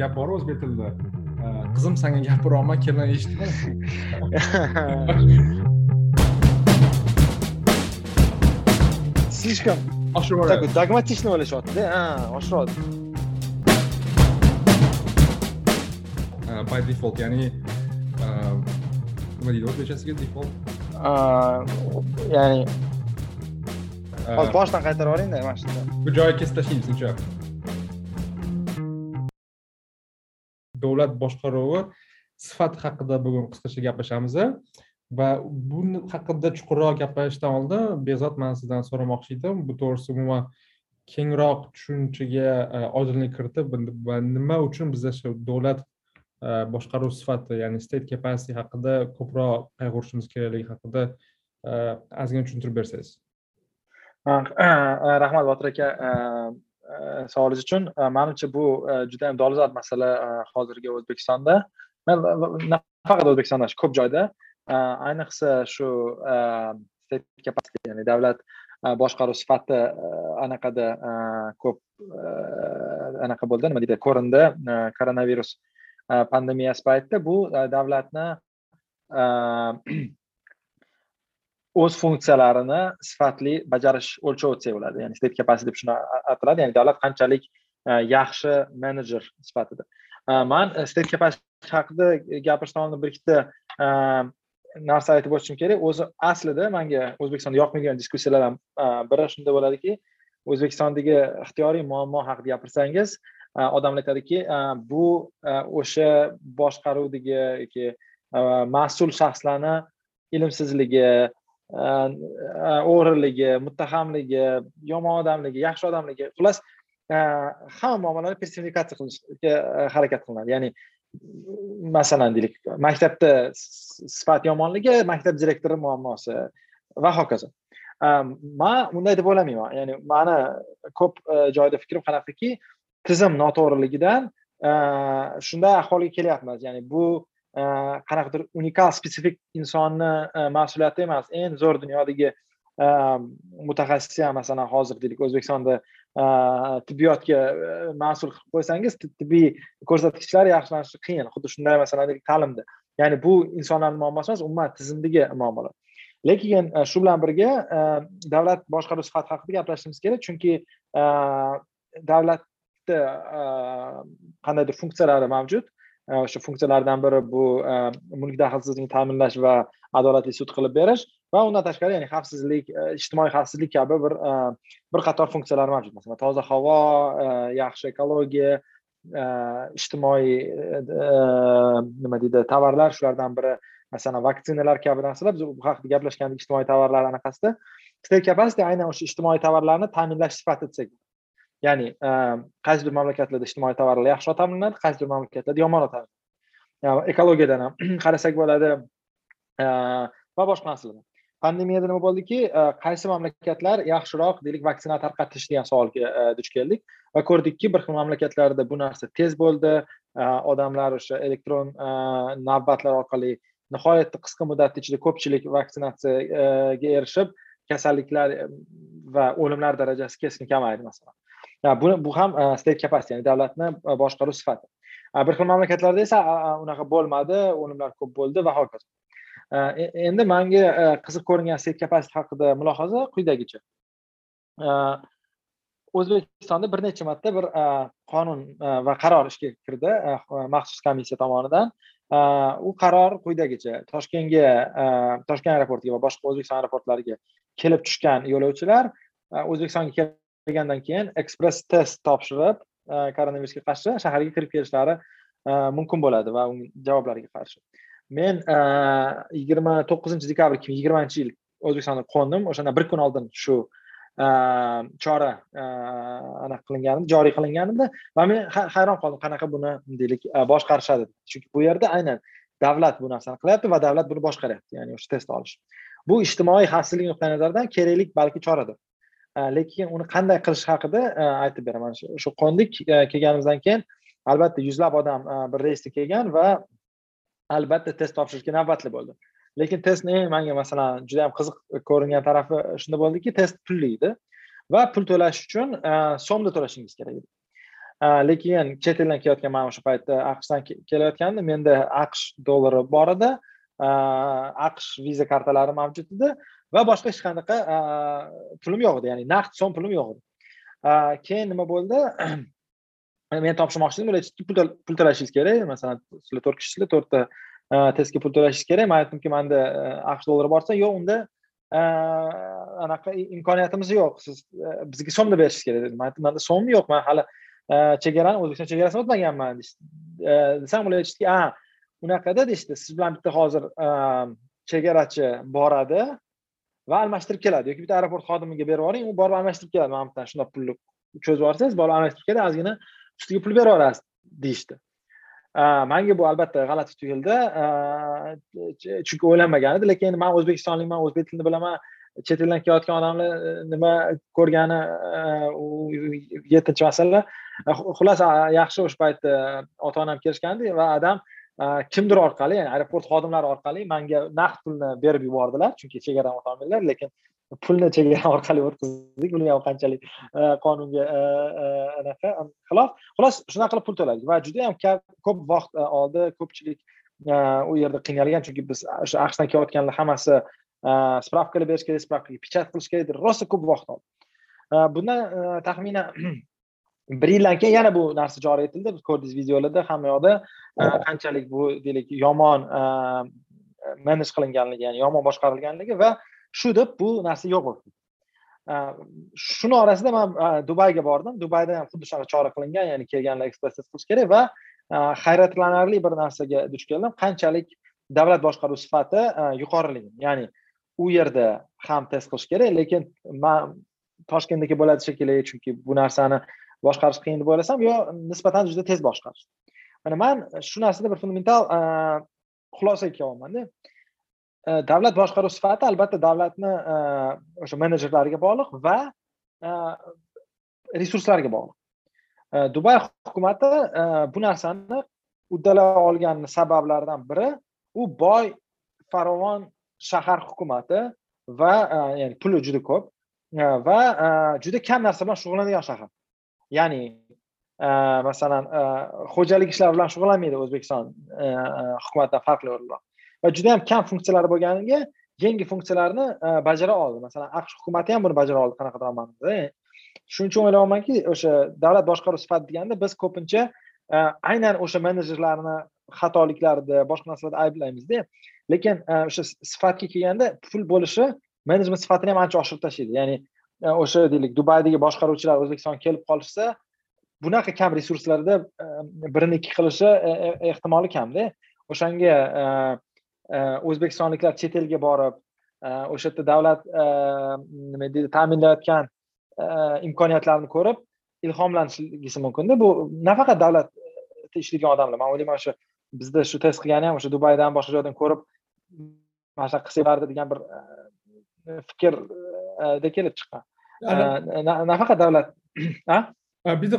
gap bor o'zbek tilida qizim sanga gapiryapman kelin eshitma слишком такой dogmatичный o'ylashyaptida ha oshiradi by default ya'ni nima deydi o'zbekchasiga default? Ya'ni hozir boshdan qaytarib yuboringda mana shunda bu joyi kesib tashlaymiz uncha davlat boshqaruvi sifati haqida bugun qisqacha gaplashamiz va bu haqida chuqurroq gaplashishdan oldin behzod man sizdan so'ramoqchi edim. Bu to'g'risida umuman kengroq tushunchaga e, oydinlik kiritib va nima uchun bizda shu davlat e, boshqaruv sifati ya'ni state capacity haqida ko'proq qayg'urishimiz kerakligi haqida e, ozgina tushuntirib bersangiz. Rahmat botir aka. Savolingiz uchun manimcha bu juda yam dolzarb masala hozirgi o'zbekistonda nafaqat o'zbekistonda ko'p joyda ayniqsa shu ya'ni davlat boshqaruv sifati anaqada ko'p anaqa bo'ldi nima deydi ko'rindi koronavirus pandemiyasi paytida bu davlatni o'z funksiyalarini sifatli bajarish o'lchovi desak bo'ladi ya'ni state capacity deb shuni ataladi. Ya'ni davlat qanchalik e, yaxshi menejer sifatida. E, man e, state capacity haqida gapirishdan oldin bir ikkita narsa aytib o'tishim kerak. O'zi aslida manga o'zbekistonda yoqmagan diskussiyalardan biri shunda bo'ladiki o'zbekistondagi ixtiyoriy muammo haqida gapirsangiz odamlar aytadiki bu o'sha boshqaruvdagi yoki mas'ul shaxslarni ilmsizligi Э, э, o'g'riligi muttahamligi yomon odamligi yaxshi odamligi. Xullas э, hamma muammolarni personifikatsiya qilishga e, harakat qilinadi. Ya'ni masalan deylik maktabda sifat yomonligi maktab direktori muammosi va hokazo. Man unday deb o'ylamayman. Ya'ni mani ko'p e, joyda fikrim qanaqaki tizim noto'g'riligidan e, shunday ahvolga kelyapmiz. Ya'ni bu Э, qanaqadir unikal spetsifik insonni e, mas'uliyati emas. Eng zo'r dunyodagi e, mutaxassis ham masalan hozir deylik o'zbekistonda e, tibbiyotga mas'ul qilib qo'ysangiz tibbiy ko'rsatkichlar yaxshilanishi qiyin. Xuddi shunday masalan ta'limda. Ya'ni bu insonlarni muammosi emas umuman tizimdagi muammolar. Lekin shu bilan birga davlat boshqaruv sifati haqida gaplashishimiz kerak. Chunki davlatda qandaydir funksiyalari mavjud. O'sha funksiyalardan biri bu mulk daxlsizligini ta'minlash va adolatli sud qilib berish va undan tashqari ya'ni xavfsizlik ijtimoiy xavfsizlik kabi bir bir qator funksiyalar mavjud masalan toza havo yaxshi ekologiya ijtimoiy nima deydi tovarlar shulardan biri masalan vaksinalar kabi narsalar biz bu haqida gaplashgandik ijtimoiy tovarlar anaqasida state capacity aynan o'sha ijtimoiy tovarlarni ta'minlash sifati desak ya'ni e, qaysidir mamlakatlarda ijtimoiy tovarlar yaxshi ta'minlanadi qaysidir mamlakatlarda yomon ta'minlanadi ekologiyadan ham qarasak bo'ladi e, va boshqa narsalar. Pandemiyada nima bo'ldiki e, qaysi mamlakatlar yaxshiroq deylik vaksina tarqatish degan savolga duch keldik va ko'rdikki bir xil mamlakatlarda bu narsa tez bo'ldi. Odamlar o'sha elektron navbatlar orqali nihoyatda qisqa muddat ichida ko'pchilik vaksinatsiyaga erishib kasalliklar va o'limlar darajasi keskin kamaydi masalan. Bu bu ham e, state capacity ya'ni davlatni e, boshqaruv sifati. Bir xil mamlakatlarda esa unaqa bo'lmadi o'limlar ko'p bo'ldi va hokazo. E, endi manga qiziq ko'ringan state capacity haqida mulohaza quyidagicha. O'zbekistonda bir necha marta bir qonun va qaror ishga kirdi maxsus komissiya tomonidan. U qaror quyidagicha toshkentga toshkent aeroportiga va boshqa o'zbekiston aeroportlariga kelib tushgan yo'lovchilar o'zbekistonga kelgandan keyin ekspress test topshirib e, koronavirusga qarshi shaharga kirib kelishlari e, mumkin bo'ladi va uning javoblariga qarshi. Men e, yigirma to'qqizinchi dekabr ikki ming yigirmanchi yil o'zbekistonga qo'ndim. O'shandan bir kun oldin shu e, chora anaqa qilingan joriy qilinganedi va men hayron qoldim qanaqa buni deylik boshqarishadi. Chunki bu yerda aynan davlat bu narsani qilyapti va davlat buni boshqaryapti ya'ni o'sha test olish. Bu ijtimoiy xavfsizlik nuqtai nazaridan kerakli balki choradir. Э, lekin uni qanday qilish haqida e, aytib beraman. Shu qo'ndik e, kelganimizdan keyin albatta yuzlab odam e, bir reysda kelgan va albatta test topshirishga navbatli bo'ldi. Lekin testni eng manga masalan juda yam qiziq ko'ringan tarafi shunda bo'ldiki test pulli edi va pul to'lash uchun so'mda to'lashingiz kerak edi. Lekin chet eldan kelayotgan man o'sha paytda aqshdan kelayotgandim menda aqsh dollari bor edi. Э, aqsh viza kartalari mavjud edi. Va boshqa hech qanaqa e, pulim yo'q edi. Ya'ni naqd so'm pulim yo'q edi. E, keyin nima bo'ldi? Men topshirmoqchi edim ular aytdiki pul to'lashingiz kerak. Masalan sizlar to'rt kishisizlar to'rtta e, testga pul to'lashingiz kerak. Man aytdimki manda aqsh dollari borsa yo'q unda anaqa imkoniyatimiz yo'q. Siz bizga so'mda berishingiz kerak dedim. Man aytdim manda so'm yo'q. Man hali chegarani o'zbekiston chegarasini o'tmaganman desam ular aytishdiki a unaqada deyishdi siz bilan bitta hozir ehm, chegarachi boradi va almashtirib keladi. Yoki bitta aeroport xodimiga berib yuboring u borib almashtirib keladi. Mana bittadan shundoq pulni cho'zib yuborsangiz borib almashtirib keladi ozgina ustiga pul berib yuborasiz deyishdi. Ehm, manga bu albatta g'alati tuyuldi. Ehm, chunki o'ylanmagan edi lekin man o'zbekistonlikman o'zbek tilini bilaman. Chet eldan kelayotgan odamlar nima ko'rgani u yettinchi masala. Xullas yaxshi o'sha paytda ota onam kelishgandi va adam Э, kimdir orqali ya'ni aeroport xodimlari orqali manga naqd pulni berib yubordilar chunki chegaradan o'tolmaydilar lekin pulni chegara orqali o'tkazdik. Bilmayman qanchalik e, qonunga e, e, anaqa xilof. Xullas shunaqa qilib pul to'ladik va juda yam ko'p vaqt oldi ko'pchilik u yerda qiynalgan chunki biz o'sha aqshdan kelayotganlar hammasi spravkalar berish kerak spravkaga pechat qilish kerak rosa ko'p vaqt oldi. Bundan taxminan bir yildan keyin yana bu narsa joriy etildi biz ko'rdingiz videolarda hamma yoqda e, qanchalik bu deylik yomon e, manaj qilinganligi ya'ni yomon boshqarilganligi va shu deb bu narsa yo'q bo'lib e, shuni orasida man dubayga bordim. Dubayda ham xuddi shunaqa chora qilingan ya'ni kelganlar ekspress qilish kerak va hayratlanarli bir narsaga duch keldim. Qanchalik davlat boshqaruv sifati yuqoriligi ya'ni u yerda ham test qilish kerak lekin man toshkentdagi bo'ladi shekilli chunki bu narsani boshqarish qiyin deb o'ylasam yo nisbatan juda tez boshqarish. Mana man shu narsada bir fundamental xulosaga kelyapmanda davlat boshqaruv sifati albatta davlatni o'sha menejerlariga bog'liq va resurslarga bog'liq. Dubay hukumati bu narsani uddalay olgan sabablaridan biri u boy farovon shahar hukumati va ya'ni puli juda ko'p va juda kam narsa bilan shug'ullanadigan shahar. Ya'ni e, masalan e, xo'jalik ishlari bilan shug'ullanmaydi o'zbekiston e, hukumatidan farqli o'rinlar. Va juda yam kam funksiyalari bo'lganiga yangi funksiyalarni bajara oldi. Masalan aqsh hukumati ham buni bajara oldi qanaqadir ma'noda shuning uchun o'ylayapmanki o'sha davlat boshqaruv sifati deganda biz ko'pincha aynan o'sha menejerlarni xatoliklarida boshqa narsalarda ayblaymizda. Lekin o'sha sifatga kelganda pul bo'lishi menejment sifatini ham ancha oshirib tashlaydi. Ya'ni o'sha deylik dubaydagi boshqaruvchilar o'zbekistonga kelib qolishsa bunaqa kam resurslarda e, birini ikki qilishi e, e, ehtimoli kamda. O'shanga o'zbekistonliklar chet elga borib o'sha yerda davlat nima deydi ta'minlayotgan imkoniyatlarni ko'rib ilhomlanishligi mumkinda. Bu nafaqat davlatda ishlagan odamlar man o'ylayman o'sha bizda shu test qilgani ham o'sha dubaydan boshqa joydan ko'rib mana shunaqa qilsa bo'lardi degan bir fikr fikrda kelib chiqqan nafaqat davlat bizda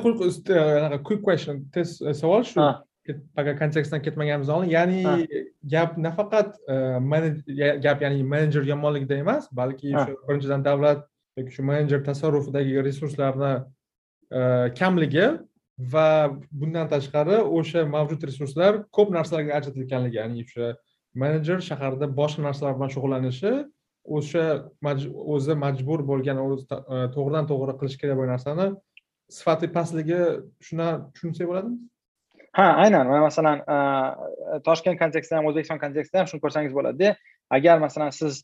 quick question. Test savol shu kontekstdan ketmaganimiz oldin ya'ni gap nafaqat gap ya'ni menejer yomonligida emas balki shu birinchidan davlat yoki shu menejer tasarrufidagi resurslarni kamligi va bundan tashqari o'sha mavjud resurslar ko'p narsalarga ajratilganligi ya'ni o'sha menejer shaharda boshqa narsalar bilan shug'ullanishi o'sha o'zi majbur bo'lgan o'zi e, to'g'ridan to'g'ri qilish kerak bo'lgan narsani sifati pastligi shundan tushunsak bo'ladimi? Ha aynan mana masalan e, toshkent kontekstida ham o'zbekiston kontekstida ham shuni ko'rsangiz bo'ladida agar masalan siz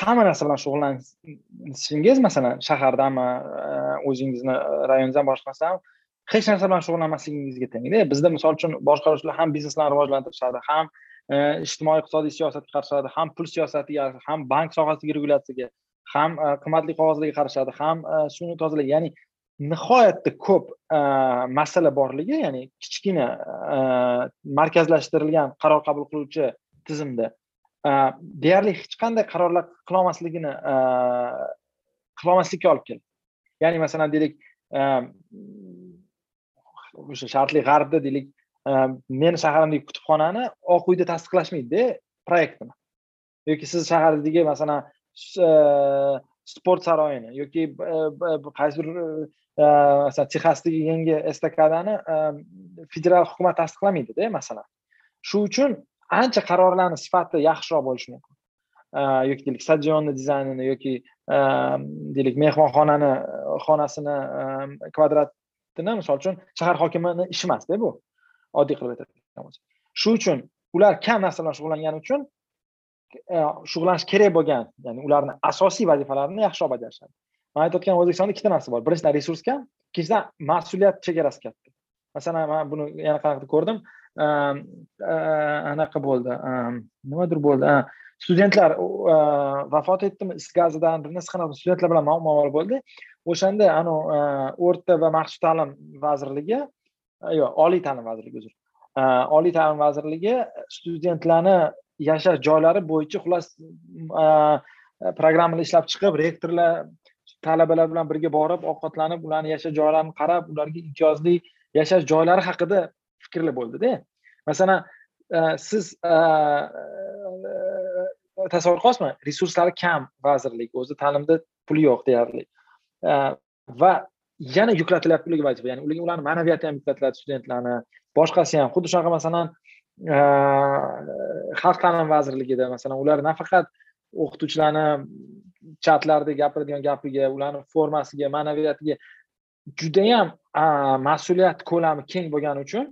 hamma narsa bilan shug'ullanishingiz masalan shahardami e, o'zingizni rayoningizdan boshqa narsa hech narsa bilan shug'ullanmasligingizga tengda bizda misol uchun boshqaruvchilar ham bizneslarni rivojlantirishadi ham Э, ijtimoiy iqtisodiy siyosatga qarashadi ham pul siyosatiga ham bank sohasidagi regulyatsiyaga ham e, qimmatli qog'ozlarga qarashadi ham e, suvni tozalash ya'ni nihoyatda ko'p e, masala borligi ya'ni kichkina markazlashtirilgan qaror qabul qiluvchi tizimda. Deyarli hech qanday qarorlar qilolmasligini qilolmaslikka olib keldi. Ya'ni masalan deylik o'sha shartli g'arbda deylik Э, meni shaharimdagi kutubxonani oq uyda tasdiqlashmaydida proyektini. Yoki siz shahardagi masalan e, sport saroyini yoki e, e, qaysi bir masalan texasdagi yangi estakadani federal hukumat tasdiqlamaydida masalan. Shu uchun ancha qarorlarni sifati yaxshiroq bo'lishi mumkin. Yoki deylik stadionni dizaynini yoki deylik mehmonxonani xonasini kvadratini misol uchun shahar hokimini ishi emasda bu. Oddiy qilib aytadigan bo'lsak shu uchun ular kam narsa bilan shug'ullangani uchun e, shug'ullanish kerak bo'lgan ya'ni ularni asosiy vazifalarini yaxshiroq bajarishadi. Man aytayotgan o'zbekistonda ikkita narsa bor. Birinchidan resurs kam ikkinchidan mas'uliyat chegarasi katta. Masalan man buni yana qanaqadir ko'rdim. E, e, anaqa bo'ldi nimadir bo'ldi. Studentlar vafot etdimi? Is gazidan bir narsa qanaqa studentlar bilan muammolar bo'ldi. O'shanda anavi o'rta va maxsus ta'lim vazirligi Э, yo'q oliy ta'lim vazirligi uzr. Э, oliy ta'lim vazirligi studentlarni yashash joylari bo'yicha xullas mm, e, programmani ishlab chiqib rektorlar talabalar bilan birga borib ovqatlanib ularni yashash joylarini qarab ularga imtiyozli yashash joylari haqida fikrlar bo'ldida. Masalan e, siz e, tasavvur qilyapsizmi resurslari kam vazirlik o'zi ta'limda puli yo'q deyarli. Va yana yuklatilyapti ularga vazifa ya'ni ularga ularni ma'naviyati ham yuklatiladi studentlarni boshqasi ham. Xuddi shunaqa masalan xalq ta'limi vazirligida masalan ular nafaqat o'qituvchilarni chatlarda gapiradigan gapiga ularni formasiga ma'naviyatiga judayam mas'uliyat ko'lami keng bo'lgani uchun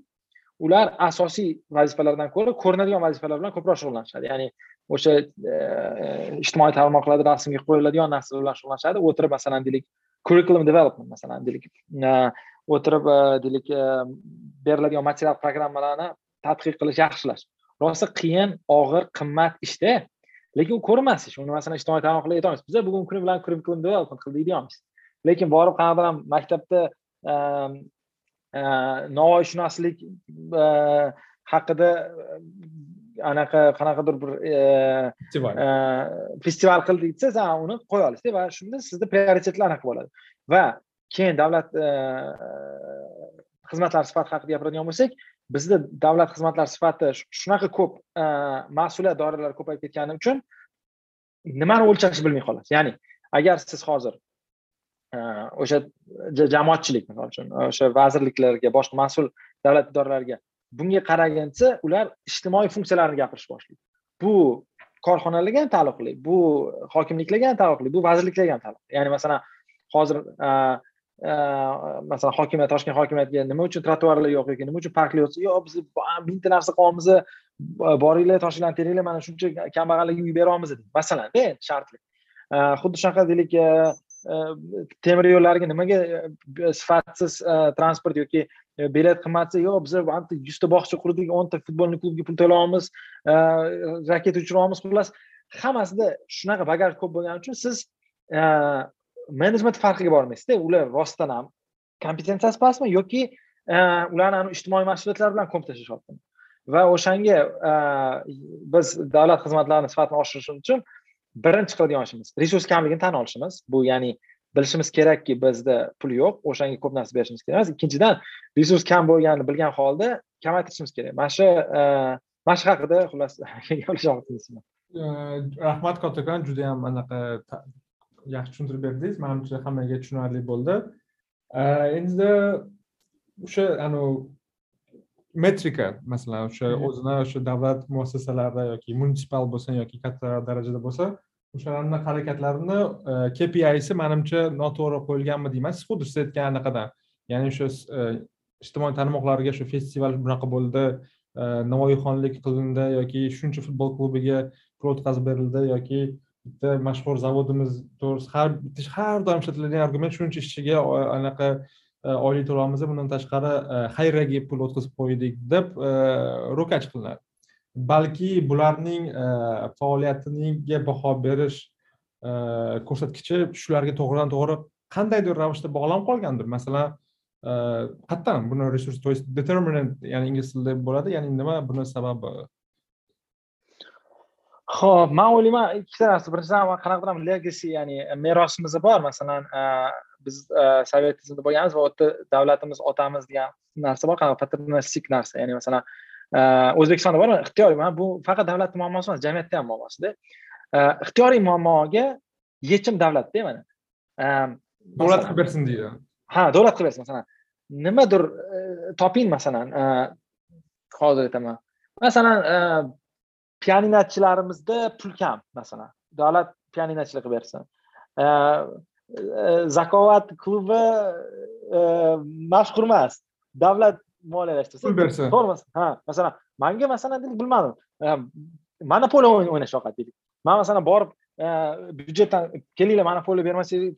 ular asosiy vazifalardan ko'ra ko'rinadigan vazifalar bilan ko'proq shug'ullanishadi. Ya'ni o'sha ijtimoiy tarmoqlarda rasmga qo'yiladigan narsalar bilan shug'ullanishadi. O'tirib masalan deylik curriculum development masalan deylik. O'tirib e, deylik e, beriladigan material programmalarni tadqiq qilish yaxshilash. Rosa qiyin og'ir qimmat ishda lekin u ko'rinmas uni masalan ijtimoiy tarmoqlarga aytolmaysiz biza bugungi kuni bilan curriculum development qildik deyolmaysiz lekin borib qanaqadir maktabda e, navoiyshunoslik haqida anaqa qanaqadir bir festival. qildik desangiz uni qo'ya olasizda va shunda sizni prioritetlar anaqa bo'ladi. Va keyin davlat xizmatlari sifati haqida gapiradigan bo'lsak bizda davlat xizmatlari sifati shunaqa ko'p mas'uliyat doiralari ko'payib ketgani uchun nimani o'lchashni bilmay qolasiz. Ya'ni agar siz hozir o'sha jamoatchilik misol uchun o'sha vazirliklarga boshqa mas'ul davlat idoralariga bunga qaragancha ular ijtimoiy funksiyalarni gapirish boshlaydi. Bu korxonalarga ham taalluqli bu hokimliklarga ham taalluqli bu vazirliklarga ham taalluqli. Ya'ni masalan hozir masalan hokimiyat toshkent hokimiyatiga nima uchun trotuarlar yo'q yoki nima uchun parklar yo'q? Yo'q biz mingta narsa qilyapmiz boringlar toshinglarni teringlar mana shuncha kambag'allarga uy beryapmiz masalanda shartli xuddi shunaqa deylik temir yo'llarga nimaga e, sifatsiz e, transport yoki e, bilet qimmatsa yo'q biz yuzta bog'cha qurdik o'nta futbolni klubga pul to'layapmiz raketa uchiryapmiz xullas. Hammasida shunaqa bagaj ko'p bo'lgani uchun siz menejment farqiga bormaysizda ular rostdan ham kompetensiyasi pastmi yoki ularni ijtimoiy mas'uliyatlar bilan ko'p tashlashyaptimi va o'shanga biz davlat xizmatlarini sifatini oshirish uchun birinchi qiladigan ishimiz resurs kamligini tan olishimiz. Bu ya'ni bilishimiz kerakki bizda pul yo'q o'shanga ko'p narsa berishimiz kerak emas. Ikkinchidan resurs kam bo'lganini bilgan holda kamaytirishimiz kerak. Mana shu mana shu haqida xullas gaplashmoqchi rahmat kattakon judayam anaqa yaxshi tushuntirib berdingiz. Manimcha hammaga tushunarli bo'ldi. Endi o'sha anavi metrika masalan o'sha o'zini o'sha davlat muassasalari yoki munitsipal bo'lsin yoki katta darajada bo'lsa o'shalarni harakatlarini e, kpisi manimcha noto'g'ri qo'yilganmi deyman. Siz xuddi siz aytgan anaqadan. Ya'ni o'sha e, ijtimoiy tarmoqlarga shu festival bunaqa bo'ldi e, navoiyxonlik qilindi yoki shuncha futbol klubiga pul o'tkazib berildi yoki bitta mashhur zavodimiz to'g'risida har har doim ishlatiladigan argument shuncha ishchiga anaqa oylik to'laymiz bundan tashqari xayriyaga pul o'tkazib qo'ydik deb ro'kach qilinadi. Balki bularning e, faoliyatiga baho berish e, ko'rsatkichi shularga to'g'ridan to'g'ri qandaydir ravishda bog'lanib qolgandir. Masalan e, qayerdan buni resurs то есть determinant ya'ni ingliz tilida bo'ladi ya'ni nima buni sababi ho'p man o'ylayman ikkita narsa birinchidan qanaqadir ham legacy ya'ni merosimiz bor masalan biz sovet tizimida bo'lganmiz va u yerda davlatimiz otamiz degan narsa bor qanaqa paternalistik narsa ya'ni masalan o'zbekistonda bor ixtiyoriy mana bu faqat davlatni muammosi emas jamiyatda ham muammosida. Ixtiyoriy muammoga yechim davlatda mana. Davlat qilib bersin deydi ha davlat qilib bersin masalan. Nimadir toping masalan hozir aytaman. Masalan pianinochilarimizda pul kam masalan. Davlat pianinochilik qilib bersin. Zakovat klubi mashhur emas. Davlat moliyalashtirsa pul bersa. to'g'rimi ha masalan manga masalan deylik bilmadim. Monopoliya o'ynash yoqadi deylik man masalan borib byudjetdan kelinglar monopoliya bermasanglar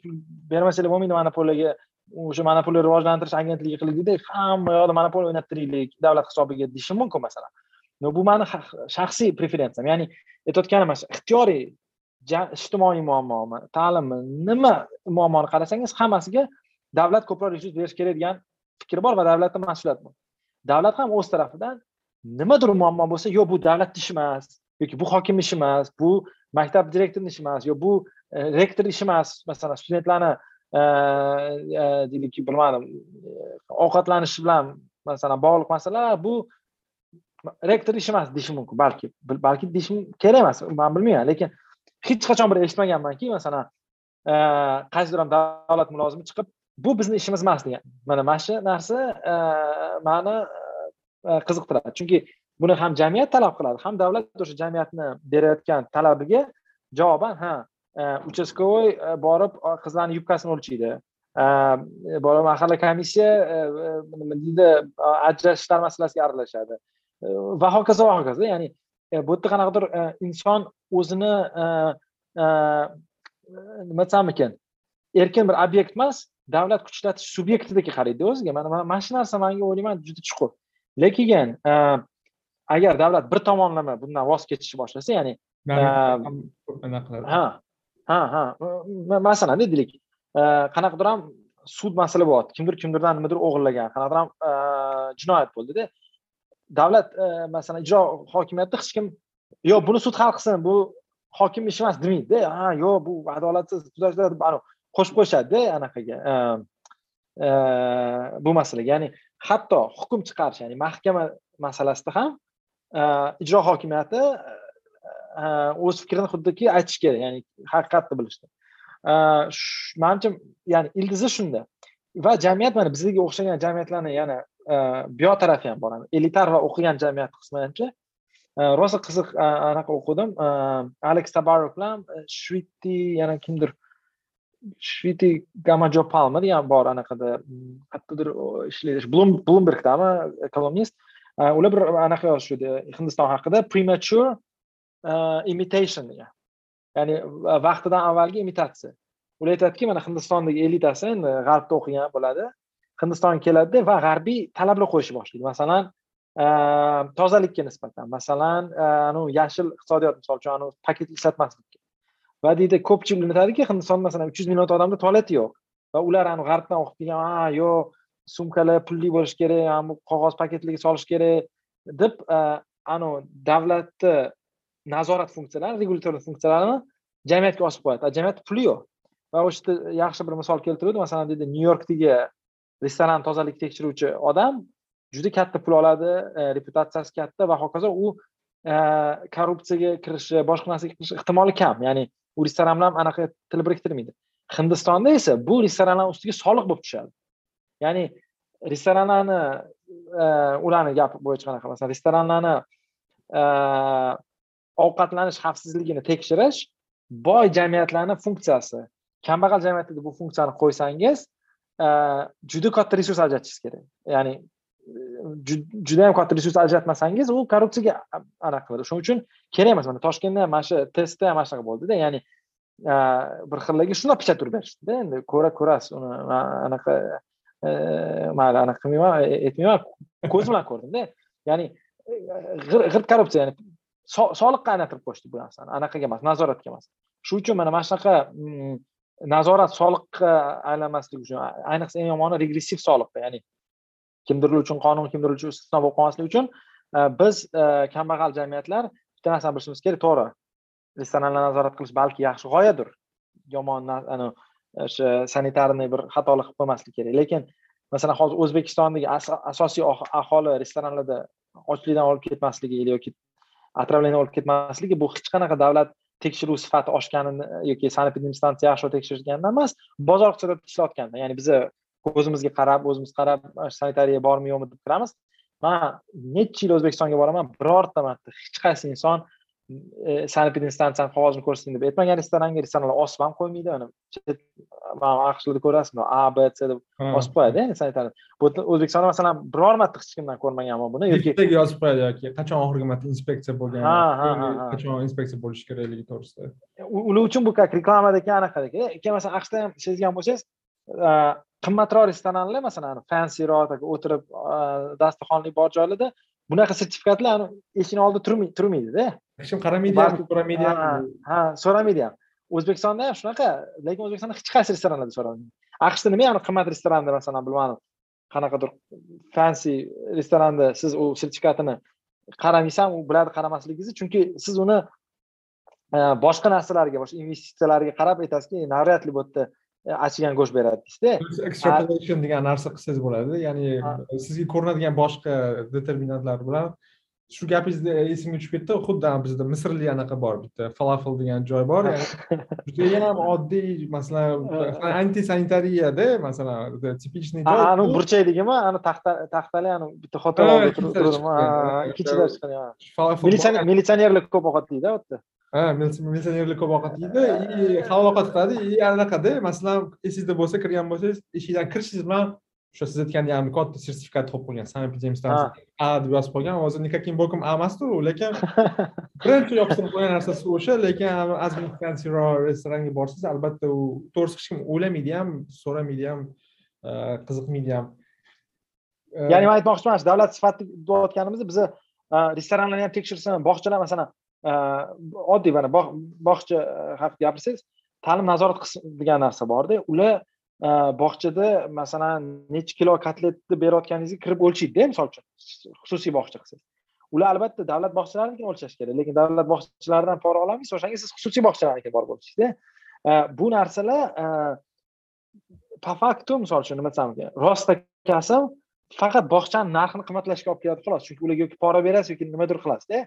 bermasanglar bo'lmaydi monopoliyaga. O'sha monopoliya rivojlantirish agentligi qilaylikda hamma yoqda monopoliya o'ynab turaylik davlat hisobiga deyishim mumkin masalan. Bu mani shaxsiy preferensiyam ya'ni aytayotganim ixtiyoriy ijtimoiy muammomi ta'limmi nima muammoni qarasangiz hammasiga davlat ko'proq resurs berish kerak degan fikri bor va davlatda mas'uliyat bor. Davlat ham o'z tarafidan nimadir muammo bo'lsa yo bu davlatni ishi emas yoki bu hokimni ishi emas bu maktab direktorini ishi emas yo bu e, rektor ishi emas. Masalan studentlarni e, e, deylikki bilmadim e, ovqatlanishi bilan masalan bog'liq masalalar bu rektor ishi emas deyishi mumkin balki balki deyishim kerak emas man bilmayman lekin hech qachon bir eshitmaganmanki masalan e, qaysidir ham davlat mulozimi chiqib bu bizni ishimiz emas degan. Mana mana shu narsa e, mani e, qiziqtiradi. Chunki buni ham jamiyat talab qiladi ham davlat o'sha jamiyatni berayotgan talabiga javoban ha e, uchastkovoy borib qizlarni yubkasini o'lchaydi. Borib mahalla komissiya nima deydi ajrashishlar masalasiga aralashadi. Va hokazo va hokazo. Ya'ni bu yerda qanaqadir inson o'zini nima desam ekan erkin bir obyekt emas davlat kuch ishlatish subyektidagi qaraydi o'ziga. Mana mana shu narsa manga o'ylayman juda chuqur. Lekin e, agar davlat bir tomonlama bundan voz kechishni boshlasa ya'ni e, ha ha ha. Masalan deylik e, qanaqadir ham sud masala bo'lyapti. Kimdir kimdirdan nimadir o'g'irlagan qanaqadir ham jinoyat bo'ldida davlat masalan ijro hokimiyatida hech kim yo buni sud hal qilsin bu hokimni ishi emas demaydida ha yo'q bu adolatsiz deb qo'shib qo'yishadida anaqaga. Ehm, ehm, bu masalaga. Ya'ni hatto hukm chiqarish ya'ni mahkama masalasida ham ehm, ijro hokimiyati o'z fikrini xuddiki aytishi kerak ya'ni haqiqatni bilishdi manimcha ya'ni ildizi shunda. Va jamiyat mana bizga o'xshagan jamiyatlarni yana bu tarafi ham bor. Elitar va o'qigan jamiyat qismi rosa qiziq anaqa o'qidim. Aleks tabarov bilan e, shvitti yana kimdir shviti gamajo palma degan bor anaqada qayerdadir ishlaydi. Blumbergdami e, kolumnist e, ular bir anaqa yozishdi hindiston haqida premature e, imitation degan ya'ni vaqtidan avvalgi imitatsiya. Ular aytadiki mana hindistondagi elitasi endi g'arbda o'qigan bo'ladi. Hindistonga keladida va g'arbiy talablar qo'yishni boshlaydi. Masalan tozalikka nisbatan masalan anavi yashil iqtisodiyot misol uchun paketli ishlatmaslik va deydi ko'pchilik unutadiki hindiston masalan uch yuz million odamda tualeti yo'q. Va ular ani g'arbdan o'qib kelgan a yo'q sumkalar pulli bo'lishi kerak qog'oz paketliga solish kerak deb anavi davlatni nazorat funksiyalari regulyator funksiyalarini jamiyatga osib qo'yadi. Jamiyatda puli yo'q. Va o'sha yerda yaxshi bir misol keltiruvdi. Masalan deydi nyu yorkdagi restoran tozalik tekshiruvchi odam juda katta pul oladi e, reputatsiyasi katta va hokazo u e, korrupsiyaga kirishi boshqa narsaga kirishi ehtimoli kam. Ya'ni u restoranlar ham anaqa til biriktirmaydi. Hindistonda esa bu restoranlar ustiga soliq bo'lib tushadi. Ya'ni restoranlarni e, ularni gapi bo'yicha qanaqa masalan restoranlarni e, ovqatlanish xavfsizligini tekshirish boy jamiyatlarni funksiyasi. Kambag'al jamiyatda bu funksiyani qo'ysangiz e, juda katta resurs ajratishingiz kerak. Ya'ni juda yam katta resurs ajratmasangiz u korrupsiyaga anaqa qiladi. Shuning uchun kerak emas mana toshkentda ham mana shu testda ham mana shunaqa bo'ldida ya'ni bir xillarga shundoq pichat urib berishdida endi ko'ra ko'rasiz uni. Anaqa e, mayli anaqa qilmayman e, aytmayman ko'zim bilan ko'rdimda. Ya'ni g'irt korrupsiya ya'ni soliqqa aylantirib qo'yishdi bu narsani. Anaqaga emas nazoratga emas. Shuning uchun mana mana shunaqa mm, nazorat soliqqa aylanmasligi uchun ayniqsa eng yomoni regressiv soliqqa ya'ni kimdir uchun qonun kimdir uchun istisno bo'lib qolmasligi uchun e, biz e, kambag'al jamiyatlar bitta narsani bilishimiz kerak to'g'ri. Restoranlarni nazorat qilish balki yaxshi g'oyadir. Yomon o'sha sanitarniy bir xatolik qilib qo'ymaslik kerak. Lekin masalan hozir o'zbekistondagi asosiy aholi restoranlarda ochlikdan o'lib ketmasligi yoki отравление olib ketmasligi bu hech qanaqa davlat tekshiruv sifati oshganini yoki sanepidemstansiya yaxshi tekshirgandan emas bozor iqtisodiyotida ishlayotganda ya'ni biza o'zimizga qarab o'zimiz qarab sanitariya bormi yo'qmi? deb kiramiz. Man necha yil o'zbekistonga boraman? Birorta marta hech qaysi inson e, sanepidinstansiyani qog'ozini ko'rsating deb aytmagan restoranga restoranlar osib ham qo'ymaydi. Mana aqshlarda ko'rasizmi? A b c deb osib qo'yadi endi sanitariya. O'zbekistonda masalan biror marta hech kimdan ko'rmaganman buni yoki yozib qo'yadi yoki qachon oxirgi marta inspeksiya bo'lgan ha ha ha qachon inspeksiya bo'lishi kerakligi to'g'risida. Ular uchun bu как reklamadagi anaqadek keyin masalan aqshda ham sezgan bo'lsangiz qimmatroq restoranlar masalan fansiroq o'tirib dasturxonli bor joylarda bunaqa sertifikatlar eshikni oldida turmaydida. Hech kim qaramaydi ham so'ramaydi ham ha so'ramaydi ham o'zbekistonda ham shunaqa lekin o'zbekistonda hech qaysi restoranlarda so'ramaydi aqshda nima yani qimmat restoranda masalan bilmadim. Qanaqadir fansi restoranda siz u sertifikatini qaramaysan u biladi qaramasligingizni chunki siz uni boshqa narsalarga boshqa investitsiyalarga qarab aytasizki навряд ли bu yerda achigan go'sht beradi deysizda extrapolation degan narsa qilsangiz bo'ladi. Ya'ni sizga ko'rinadigan boshqa determinantlar bilan shu gapingizni esimga tushib ketdi xuddi bizda misrli anaqa bor bitta falafel degan joy bor. Judayam oddiy masalan anti sanitariyada masalan типичный joy. Anavi burchakligimi ani taxta taxtali ani bitta xotin oldida turib ikkinchilar chiqadi militsionerlar ko'p ovqat yeydi u yerda ha militsionerlar ko'p ovqat yeydi и halol ovqat qiladi и anaqada masalan esingizda bo'lsa kirgan bo'lsangiz eshikdan kirishingiz bilan o'sha siz aytgan ya'ni katta sertifikat topib qo'ygan sanepidemstansiya a deb yozib qo'ygan hozir никаким боком a u lekin birinchi yopishtirib qo'ygan narsasi o'sha lekin ozgina fancyroq restoranga borsangiz albatta u to'g'risi hech kim o'ylamaydi ham so'ramaydi ham e, qiziqmaydi ham e, ya'ni man aytmoqchiman davlat sifatida deyotganimizda biza e, restoranlarni ham tekshirsin bog'chalar masalan Э, oddiy mana bog'cha e, haqida gapirsangiz ta'lim nazorat qismi degan narsa borda. Ular e, bog'chada masalan necha kilo kotletni berayotganingizga kirib o'lchaydida misol uchun xususiy bog'cha qilsangiz. Ular albatta davlat bog'chalariniki o'lchash kerak lekin davlat bog'chalaridan pora ololmaysiz o'shanga siz xususiy bog'chalarnikiga borib o'lchaysizda e, bu narsalar по факту misol uchun nima desam ekan faqat bog'chani narxini qimmatlashga olib keladi xolos. Chunki ularga yoki pora berasiz yoki nimadir qilasizda.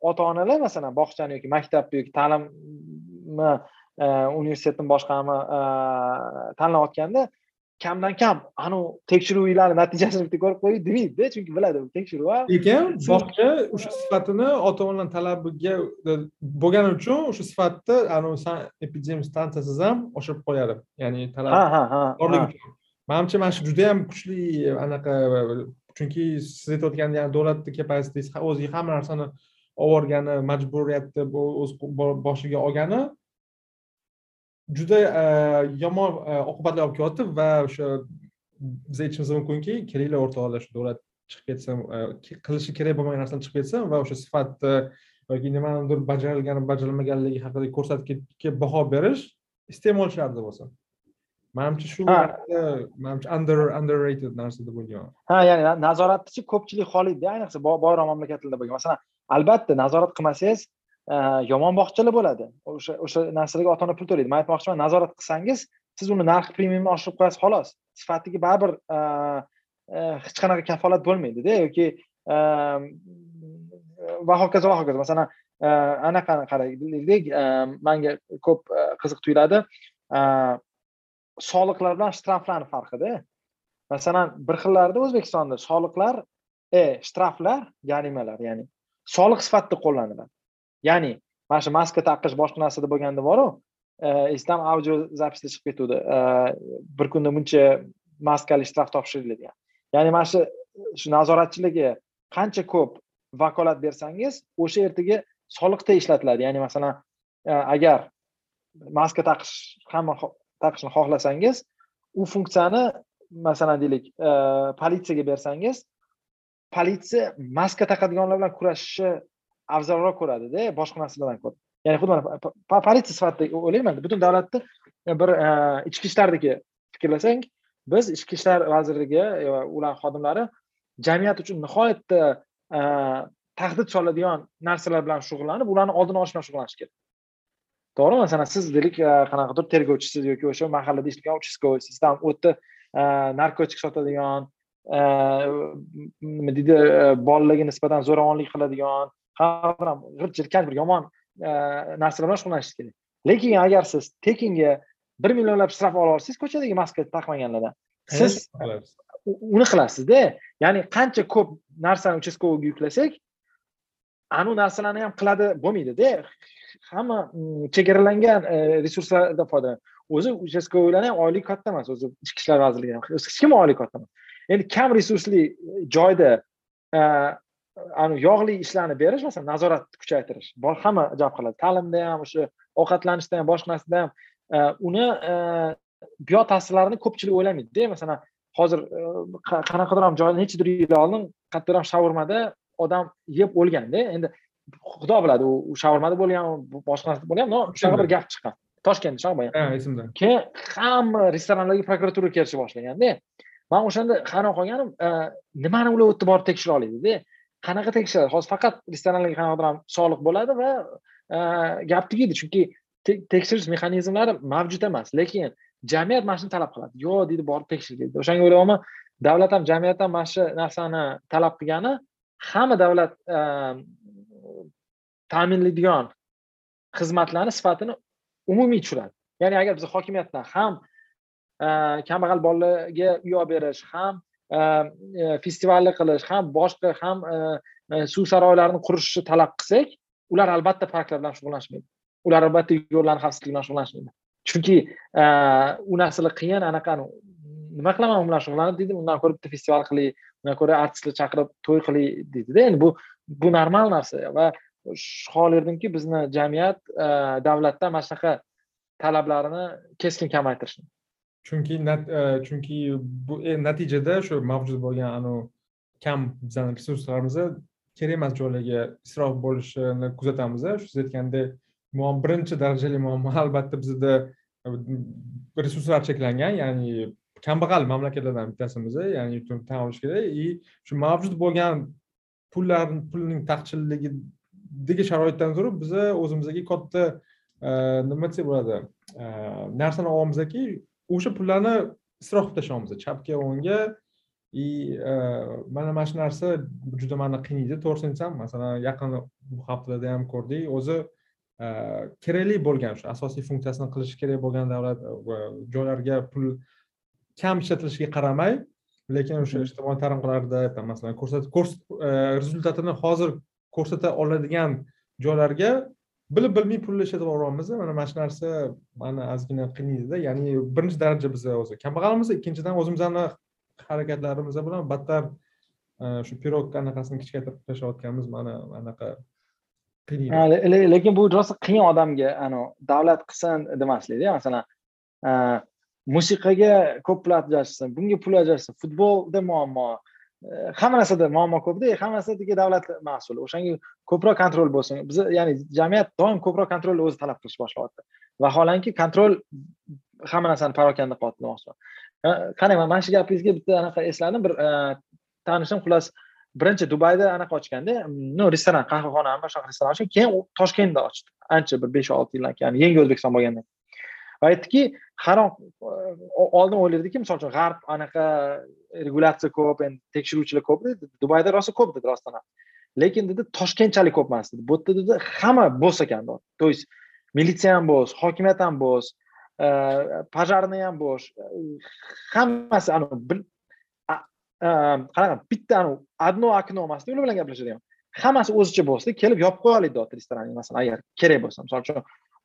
Ota onalar masalan bog'chani yoki maktabni yoki ta'limni e, universitetni boshqami e, tanlayotganda kamdan kam anavi tekshiruvlarni natijasini bitta ko'rib qo'ying demaydida chunki biladi u tekshiruv lekin bog'cha o'sha sifatini ota onalar talabiga bo'lgani uchun o'sha sifatni anavi epidemistantsiyasiz ham oshirib qo'yadi. Ya'ni talab borligi uchun. Manimcha mana shu judayam kuchli anaqa chunki siz aytayotgandek davlatni kapasitesi o'ziga hamma narsani olborgani majburiyatni o'z boshiga olgani juda e, yomon e, oqibatlar olib kelyapti va o'sha biz aytishimiz mumkinki kelinglar o'rtoqlar shu davlat chiqib ketsin e, qilishi kerak bo'lmagan narsalar chiqib ketsin va o'sha sifatni yoki nimanidir bajarilgani bajarilmaganligi haqida ko'rsatkichga baho berish iste'molchilarda bo'lsin manimcha shu manimcha under underrated narsa deb o'ylayman ha ya'ni nazoratnichi ko'pchilik xohlaydi ayniqsa boyroq mamlakatlarda bo'lgan. Masalan albatta nazorat qilmasangiz e, yomon bog'chalar bo'ladi. O'sha o'sha narsalarga ota ona pul to'laydi. Man aytmoqchiman nazorat qilsangiz siz uni narxi premiumni oshirib qo'yasiz xolos. Sifatiga baribir e, e, hech qanaqa kafolat bo'lmaydida yoki va hokazo va hokazo. Masalan anaqani qaraylik manga ko'p qiziq tuyuladi soliqlar bilan shtraflarni farqida. Masalan bir xillarida o'zbekistonda soliqlar e shtraflar jarimalar ya'ni soliq sifatida qo'llaniladi. Ya'ni mana shu maska taqish boshqa narsada bo'lganda boru e, esdan audio zapisda chiqib ketuvdi. E, bir kunda buncha maskali shtraf topshiringlar degan. Ya'ni mana shu shu nazoratchilarga qancha ko'p vakolat bersangiz o'sha ertaga soliqda ishlatiladi. Ya'ni masalan e, agar maska taqish hamma taqishni xohlasangiz u funksiyani masalan deylik e, politsiyaga bersangiz politsiya maska taqadiganlar bilan kurashishni afzalroq ko'radida boshqa narsalardan ko'ra ya'ni xuddi mana politsiya sifatida o'ylayman butun davlatni bir e, ichki ishlardagi fikrlasang biz ichki ishlar vazirligi va ular xodimlari jamiyat uchun nihoyatda e, tahdid soladigan narsalar bilan shug'ullanib ularni oldini olish bilan shug'ullanish kerak. To'g'rimi masalan siz deylik qanaqadir tergovchisiz yoki o'sha mahallada ishlagan uchastkavoy sizdan u yerda narkotik sotadigan nima deydi bolalarga nisbatan zo'ravonlik qiladigan ham g'irt jirkanch bir yomon narsalar bilan shug'ullanishingiz kerak. Lekin agar siz tekinga bir millionlab shtraf ola olsangiz ko'chadagi maska taqmaganlardan. Siz uni qilasizda. Ya'ni qancha ko'p narsani uchastkovoyga yuklasak anavi narsalarni ham qiladi bo'lmaydida hamma mm, chegaralangan e, resurslardan foydalanadi o'zi uchastkovoylarni ham oyligi katta emas o'zi ichki ishlar vazirligi ham hech kim oyligi katta emas. Endi kam resursli joyda e, yog'li ishlarni berish masalan nazoratni kuchaytirish hamma jalb qiladi. Ta'limda ham o'sha ovqatlanishda ham boshqa narsada ham e, uni e, biota'sirlarini ko'pchilik o'ylamaydida. Masalan hozir e, qanaqadir ham joyda nechadir yil oldin qayerdadir shaurmada odam yeb o'lganda endi xudo biladi u shaurmada bo'lgan boshqa narsada bo'lgan shunaqa bir gap chiqqan. Toshkentda shunaqa ha esimda. Keyin hamma restoranlarga prokuratura kelishga boshlaganda man o'shanda hayron qolganim nimani ular u yerda borib tekshira oladida qanaqa tekshiradi? Hozir faqat restoranlarga qanaqadir soliq bo'ladi va gap tugaydi. Chunki tekshirish mexanizmlari mavjud emas. Lekin jamiyat mana shuni talab qiladi. Yo'q deydi borib tekshir deydi o'shanga o'ylayapman davlat ham jamiyat ham mana shu narsani talab qilgani hamma davlat e, ta'minlaydigan xizmatlarni sifatini umumiy tushiradi. Ya'ni agar biz hokimiyatdan ham e, kambag'al bolalarga uy olib berish ham e, festivalni qilish ham boshqa ham suv saroylarini qurishni talab qilsak ular albatta parklar bilan shug'ullanishmaydi. Ular albatta yo'llarni xavfsizligi bilan shug'ullanishmaydi. Chunki u narsalar qiyin anaqa nima qilaman u bilan shug'ullanib deydi undan ko'ra bitta festival qiling undan ko'ra artistlar chaqirib to'y qilay deydida. Endi bu bu normal narsa va xohlardimki bizni jamiyat e, davlatdan mana shunaqa talablarini keskin kamaytirishni chunki e, chunki bu e, natijada shu mavjud bo'lgan anavi kam bizani resurslarimiz kerak emas joylarga isrof bo'lishini kuzatamiz shu siz aytgandek birinchi darajali muammo. Albatta bizda resurslar cheklangan ya'ni kambag'al mamlakatlardan bittasimiz ya'ni tan olish kerak и shu mavjud bo'lgan pullar pulning taqchilligidagi sharoitdan turib biza o'zimizga katta e, nima desak bo'ladi e, narsani olyapmizki o'sha pullarni isrof qilib tashlaymiz chapga o'ngga и e, mana mana shu narsa juda mani qiynaydi to'g'risini aytsam. Masalan yaqin bu haftalarda ham ko'rdik o'zi kerakli bo'lgan shu asosiy funksiyasini qilishi kerak bo'lgan davlat joylarga pul kam ishlatilishiga qaramay lekin o'sha ijtimoiy tarmoqlarda masalan ko'rsat e, rezultatini hozir ko'rsata oladigan joylarga bilib bilmay pulni ishlatib yuboryapmiz mana mana shu narsa mani ozgina qiynaydida ya'ni birinchi daraja biz o'zi. Kambag'almiz ikkinchidan o'zimizni harakatlarimiz bilan battar e, shu pirog anaqasini kichkaytirib tashlayotganimiz mani anaqa qiynaydi. Lekin bu rosa qiyin odamga davlat qilsin demaslikda masalan e, musiqaga ko'p pul ajratishsin bunga pul ajratishsin futbolda muammo e, hamma narsada muammo ko'pda e, hamma narsadagi davlat mas'ul o'shanga ko'proq kontrol bo'lsin. Biz ya'ni jamiyat doim ko'proq kontrolni o'zi talab qilishni boshlayapti vaholanki kontrol hamma narsani parokanda qilyapti demoqchiman qarang mana shu gapingizga bitta anaqa esladim bir e, tanishim xullas birinchi dubayda anaqa ochganda ну restoran qahvaxonami shunaqa restoran ochgan keyin toshkentda ochdi. Ancha bir besh olti yildan keyin yangi o'zbekiston bo'lgandan va aytdiki harom oldin o'ylardiki misol uchun g'arb anaqa regulyatsiya ko'p endi tekshiruvchilar ko'p dubayda rosa ko'p dedi rostdan ham. Lekin dedi toshkentchalik ko'p emas dedi. Bu yerda dedi hamma bo'sh ekan то есть militsiya ham bo'sh hokimiyat ham bo'sh пожарный e, ham bo'sh hammasi e, qanaqa bitta одно окно emasda ular bilan gaplashadigan. Hammasi o'zicha bo'lsa kelib yopib qo'yaylik deyapti restoranni masalan agar kerak bo'lsa. Misol uchun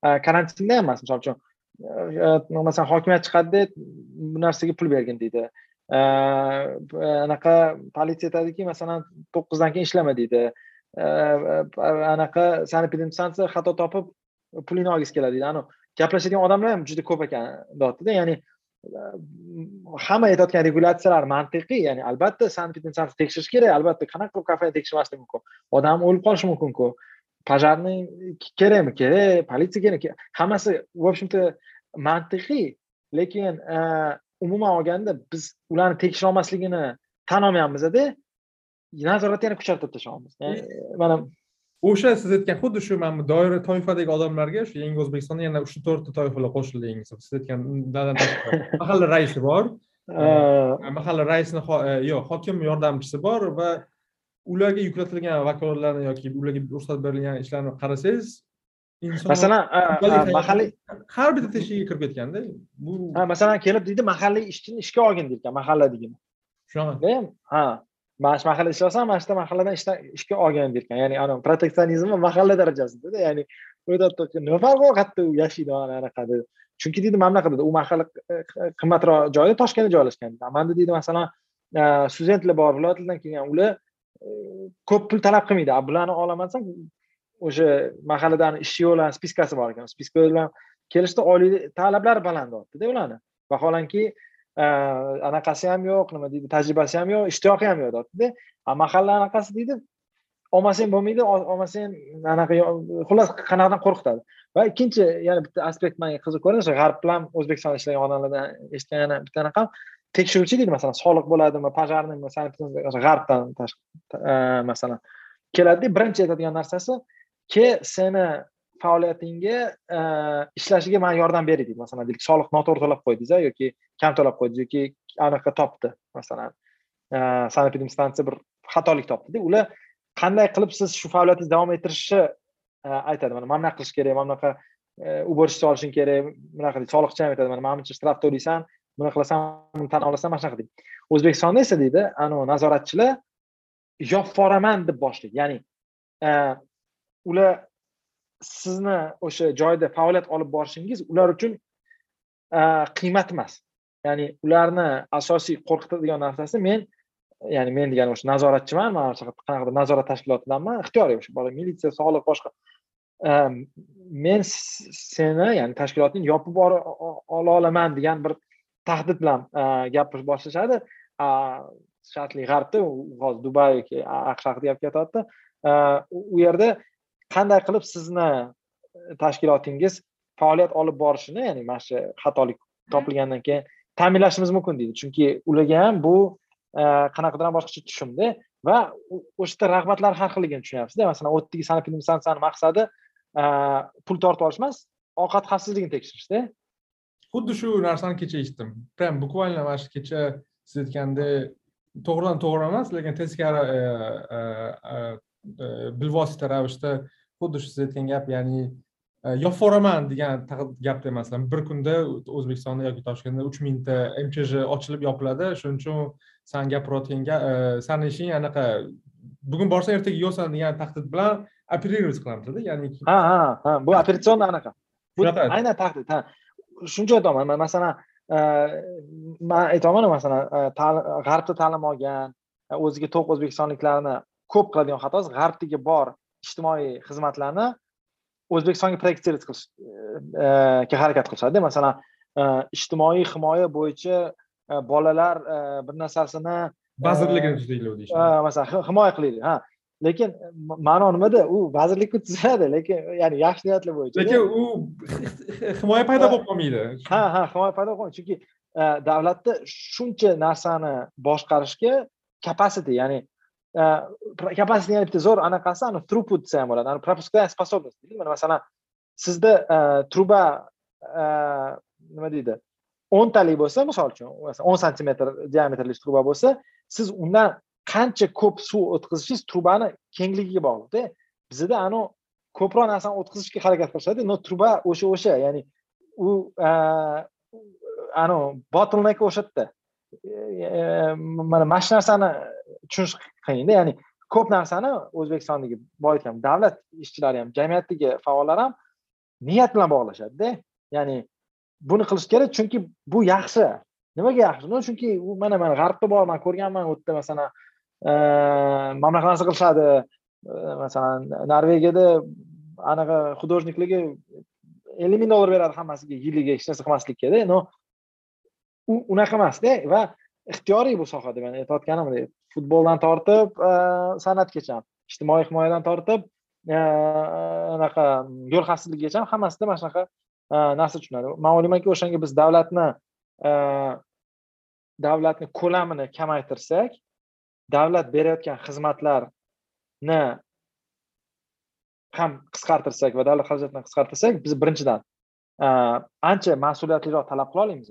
e, karantinda ham emas misol uchun masalan hokimiyat chiqadida bu narsaga pul bergin deydi. Anaqa politsiya aytadiki masalan to'qqizdan keyin ishlama deydi. Anaqa sanepidemstansiya xato topib pulingni olgisi keladi deydi. Anavi gaplashadigan odamlar ham juda ko'p ekan deyaptida ya'ni hamma aytayotgan regulyatsiyalar mantiqiy ya'ni albatta sanepidemstansiya tekshirish kerak albatta qanaqa qilib kafeni tekshirmaslik mumkin odam o'lib qolishi mumkinku. Пожарный kerakmi kerak politsiya kerak hammasi в общем то mantiqiy lekin umuman olganda biz ularni tekshira olmasligini tan olmayapmizda nazoratni yana kuchaytirib tashlayapmiz mana o'sha siz aytgan xuddi shu mana bu doira toifadagi odamlarga shu yangi o'zbekistonda yana uch to'rtta toifalar qo'shildi siz aytgan mahalla raisi bor. Mahalla raisini e, yo'q hokim yordamchisi bor va ularga yuklatilgan vakolatlarni yoki ularga ruxsat berilgan ishlarni qarasangiz inson masalan mahalliy har bitta teshigiga kirib ketganda bu masalan kelib deydi mahalliy ishchini ishga olgin deydigan mahalladagini shunaqa ha mana shu mahallada ishlayapsan mana shu mahalladan ishga olgin deyotgan ya'ni anavi proteksionizm mahalla darajasida ya'ni nima farqi bor qayerda u yashaydi anaqa deb chunki deydi mana bunaqa dedi u mahalla qimmatroq joyda toshkentda joylashgan. Manda deydi masalan studentlar bor viloyatlardan kelgan ular ko'p pul talab qilmaydi. Bularni olaman o'sha mahalladan ishchi yo'qlarni spiskasi bor ekan. Spiska bilan kelishdi oylik talablari balandyaptida ularni. Vaholanki anaqasi ham yo'q nima deydi tajribasi ham yo'q ishtiyoqi ham yo'q deyaptida mahalla anaqasi deydi olmasang bo'lmaydi olmasang anaqa xullas qanaqadan qo'rqitadi. Va ikkinchi yana bitta aspekt manga qiziq ko'rindi o'sha g'arb bilan o'zbekistonda ishlagan odamlardan eshitgan yana bitta anaqam tekshiruvchi deydi masalan soliq bo'ladimi пожарныйmi g'arbdan e, masalan. Keladida birinchi aytadigan narsasi ke seni faoliyatingga e, ishlashiga man yordam beray deydi. Masalan deylik soliq noto'g'ri to'lab qo'ydingiz yoki kam to'lab qo'ydingiz yoki anaqa topdi masalan. E, Sanepidemstansiya bir xatolik topdida ular qanday qilib siz shu faoliyatingizni davom ettirishni aytadi. Mana mana bunaqa qilish kerak mana bunaqa уборщица olishing kerak bunaqa soliqchi ham aytadi. Mana manimcha buncha shtraf to'laysan buni qilasan buni tan olasan mana shunaqa deydi o'zbekistonda esa deydi anavi nazoratchilar yopib deb boshlaydi. Ya'ni e, ular sizni o'sha joyda faoliyat olib borishingiz ular uchun e, qiymat emas. Ya'ni ularni asosiy qo'rqitadigan narsasi men ya'ni men degani o'sha nazoratchiman mana qanaqadir nazorat tashkilotidanman ixtiyoriy o'sha bola militsiya sog'liq boshqa. E, men seni ya'ni tashkilotni yopib ola olaman degan bir tahdid bilan gapirishni boshlashadi. Sharqli g'arbda hozir dubay yoki aqsh haqida gap ketyapti. U yerda qanday qilib sizni e, tashkilotingiz faoliyat olib borishini ya'ni mana shu xatolik topilgandan keyin ta'minlashimiz mumkin deydi. Chunki ularga ham bu e, qanaqadir ham boshqacha tushumda va o'sha yerda rag'batlar har xilligini tushunyapsizda. Masalan u yerdagi sanepidemstansiyani maqsadi e, pul tortib olish emas ovqat xavfsizligini tekshirishda xuddi shu narsani kecha eshitdim. Прям буквально mana shu kecha siz aytgandek to'g'ridan to'g'ri emas lekin teskari bilvosita ravishda xuddi shu siz aytgan gap ya'ni e, yopib yuboraman degan gapda masalan bir kunda o'zbekistonda yoki toshkentda uch mingta mchj ochilib yopiladi. Shuning uchun san gapirayotgan e, sani ishing anaqa bugun borsang ertaga yo'qsan degan tahdid bilan operировать qilamizda ya'ni ha ha ha bu operatsion anaqa. Bu aynan tahdid ha shuncha aytaman. Masalan e, man aytyapmanu masalan g'arbda ta'lim olgan o'ziga to'q o'zbekistonliklarni ko'p qiladigan xatosi g'arbdagi bor ijtimoiy xizmatlarni o'zbekistonga proyeksировать qilishga harakat qilishadi. Masalan ijtimoiy himoya bo'yicha bolalar bir narsasini vazirligini tuzinglar deyish masalan himoya qilaylik ha lekin ma'no nimada? U vazirlikka tuziladi lekin ya'ni yaxshi niyatlar bo'yicha lekin u himoya paydo bo'lib qolmaydi. Ha ha himoya paydo bo'lib chunki davlatda shuncha narsani boshqarishga capacity ya'ni capacity yana bitta zo'r anaqasi ani throughput desa ham bo'ladi. Пропускная способность deydi mana masalan sizda truba nima deydi o'ntalik bo'lsa misol uchun o'n santimetr diametrli truba bo'lsa siz undan qancha ko'p suv o'tkazishingiz trubani kengligiga bog'liqda. Bizada anavi ko'proq narsani o'tkazishga harakat qilishadi. Но truba o'sha o'sha ya'ni u e, anavi bottleneck o'sha yerda e, e, mana mana shu narsani tushunish qiyinda ya'ni ko'p narsani o'zbekistondagi boy ham davlat ishchilari ham jamiyatdagi faollar ham niyat bilan bog'lashadida. Ya'ni buni qilish kerak chunki bu yaxshi. Nimaga yaxshi? Chunki u mana mana g'arbda bor man ko'rganman u yerda masalan mana bunaqa narsa qilishadi masalan norvegiyada anaqa художниклigi ellik ming dollar beradi hammasiga yiliga hech narsa qilmaslikka но u unaqa emasda va ixtiyoriy bu sohada man aytayotganimdek futboldan tortib san'atgacha ijtimoiy himoyadan tortib anaqa yo'l xavfsizligigacha hammasida mana shunaqa narsa tushunadi man o'ylaymanki o'shanga biz davlatni davlatni ko'lamini kamaytirsak davlat berayotgan xizmatlarni ham qisqartirsak va davlat xarajatlarini qisqartirsak biz birinchidan ancha mas'uliyatliroq talab qila olamiz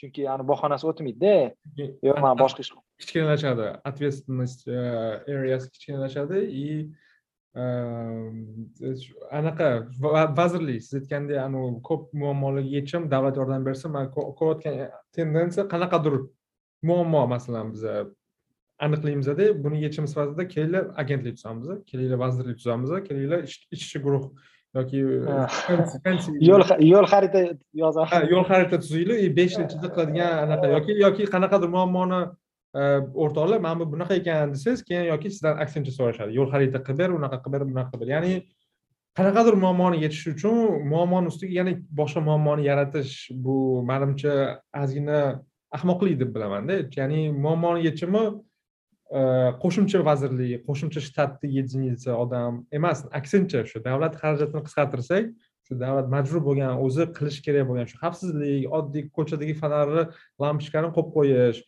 chunki ani bahonasi o'tmaydida. Yo'q man boshqa ish kichkinalashadi. Ответственность areasi kichkinalashadi и anaqa vazirlik siz aytgandek anavi ko'p muammolarga yechim davlat yordam bersa man ko'rayotgan tendensiya qanaqadir muammo masalan biza aniqlaymizda buni yechimi sifatida kelinglar agentlik tuzamiz kelinglar vazirlik tuzamiz kelinglar ishchi guruh yoki yo'l yo'l xarita yozamiz. Yo'l xarita tuzinglar и besh yil ichida qiladigan anaqa yoki yoki qanaqadir muammoni o'rtoqlar mana bu bunaqa ekan desangiz keyin yoki sizdan aksincha so'rashadi. Yo'l xarita qilib ber unaqa qilib ber bunaqa qilib ber. Ya'ni qanaqadir muammoni yechish uchun muammoni ustiga yana boshqa muammoni yaratish bu manimcha ozgina ahmoqlik deb bilamanda. Ya'ni muammoni yechimi qo'shimcha vazirlik qo'shimcha shtatni единица odam emas aksincha shu davlat xarajatini qisqartirsak shu davlat majbur bo'lgan o'zi qilish kerak bo'lgan shu xavfsizlik oddiy ko'chadagi fonarni lampochkani qo'yib qo'yish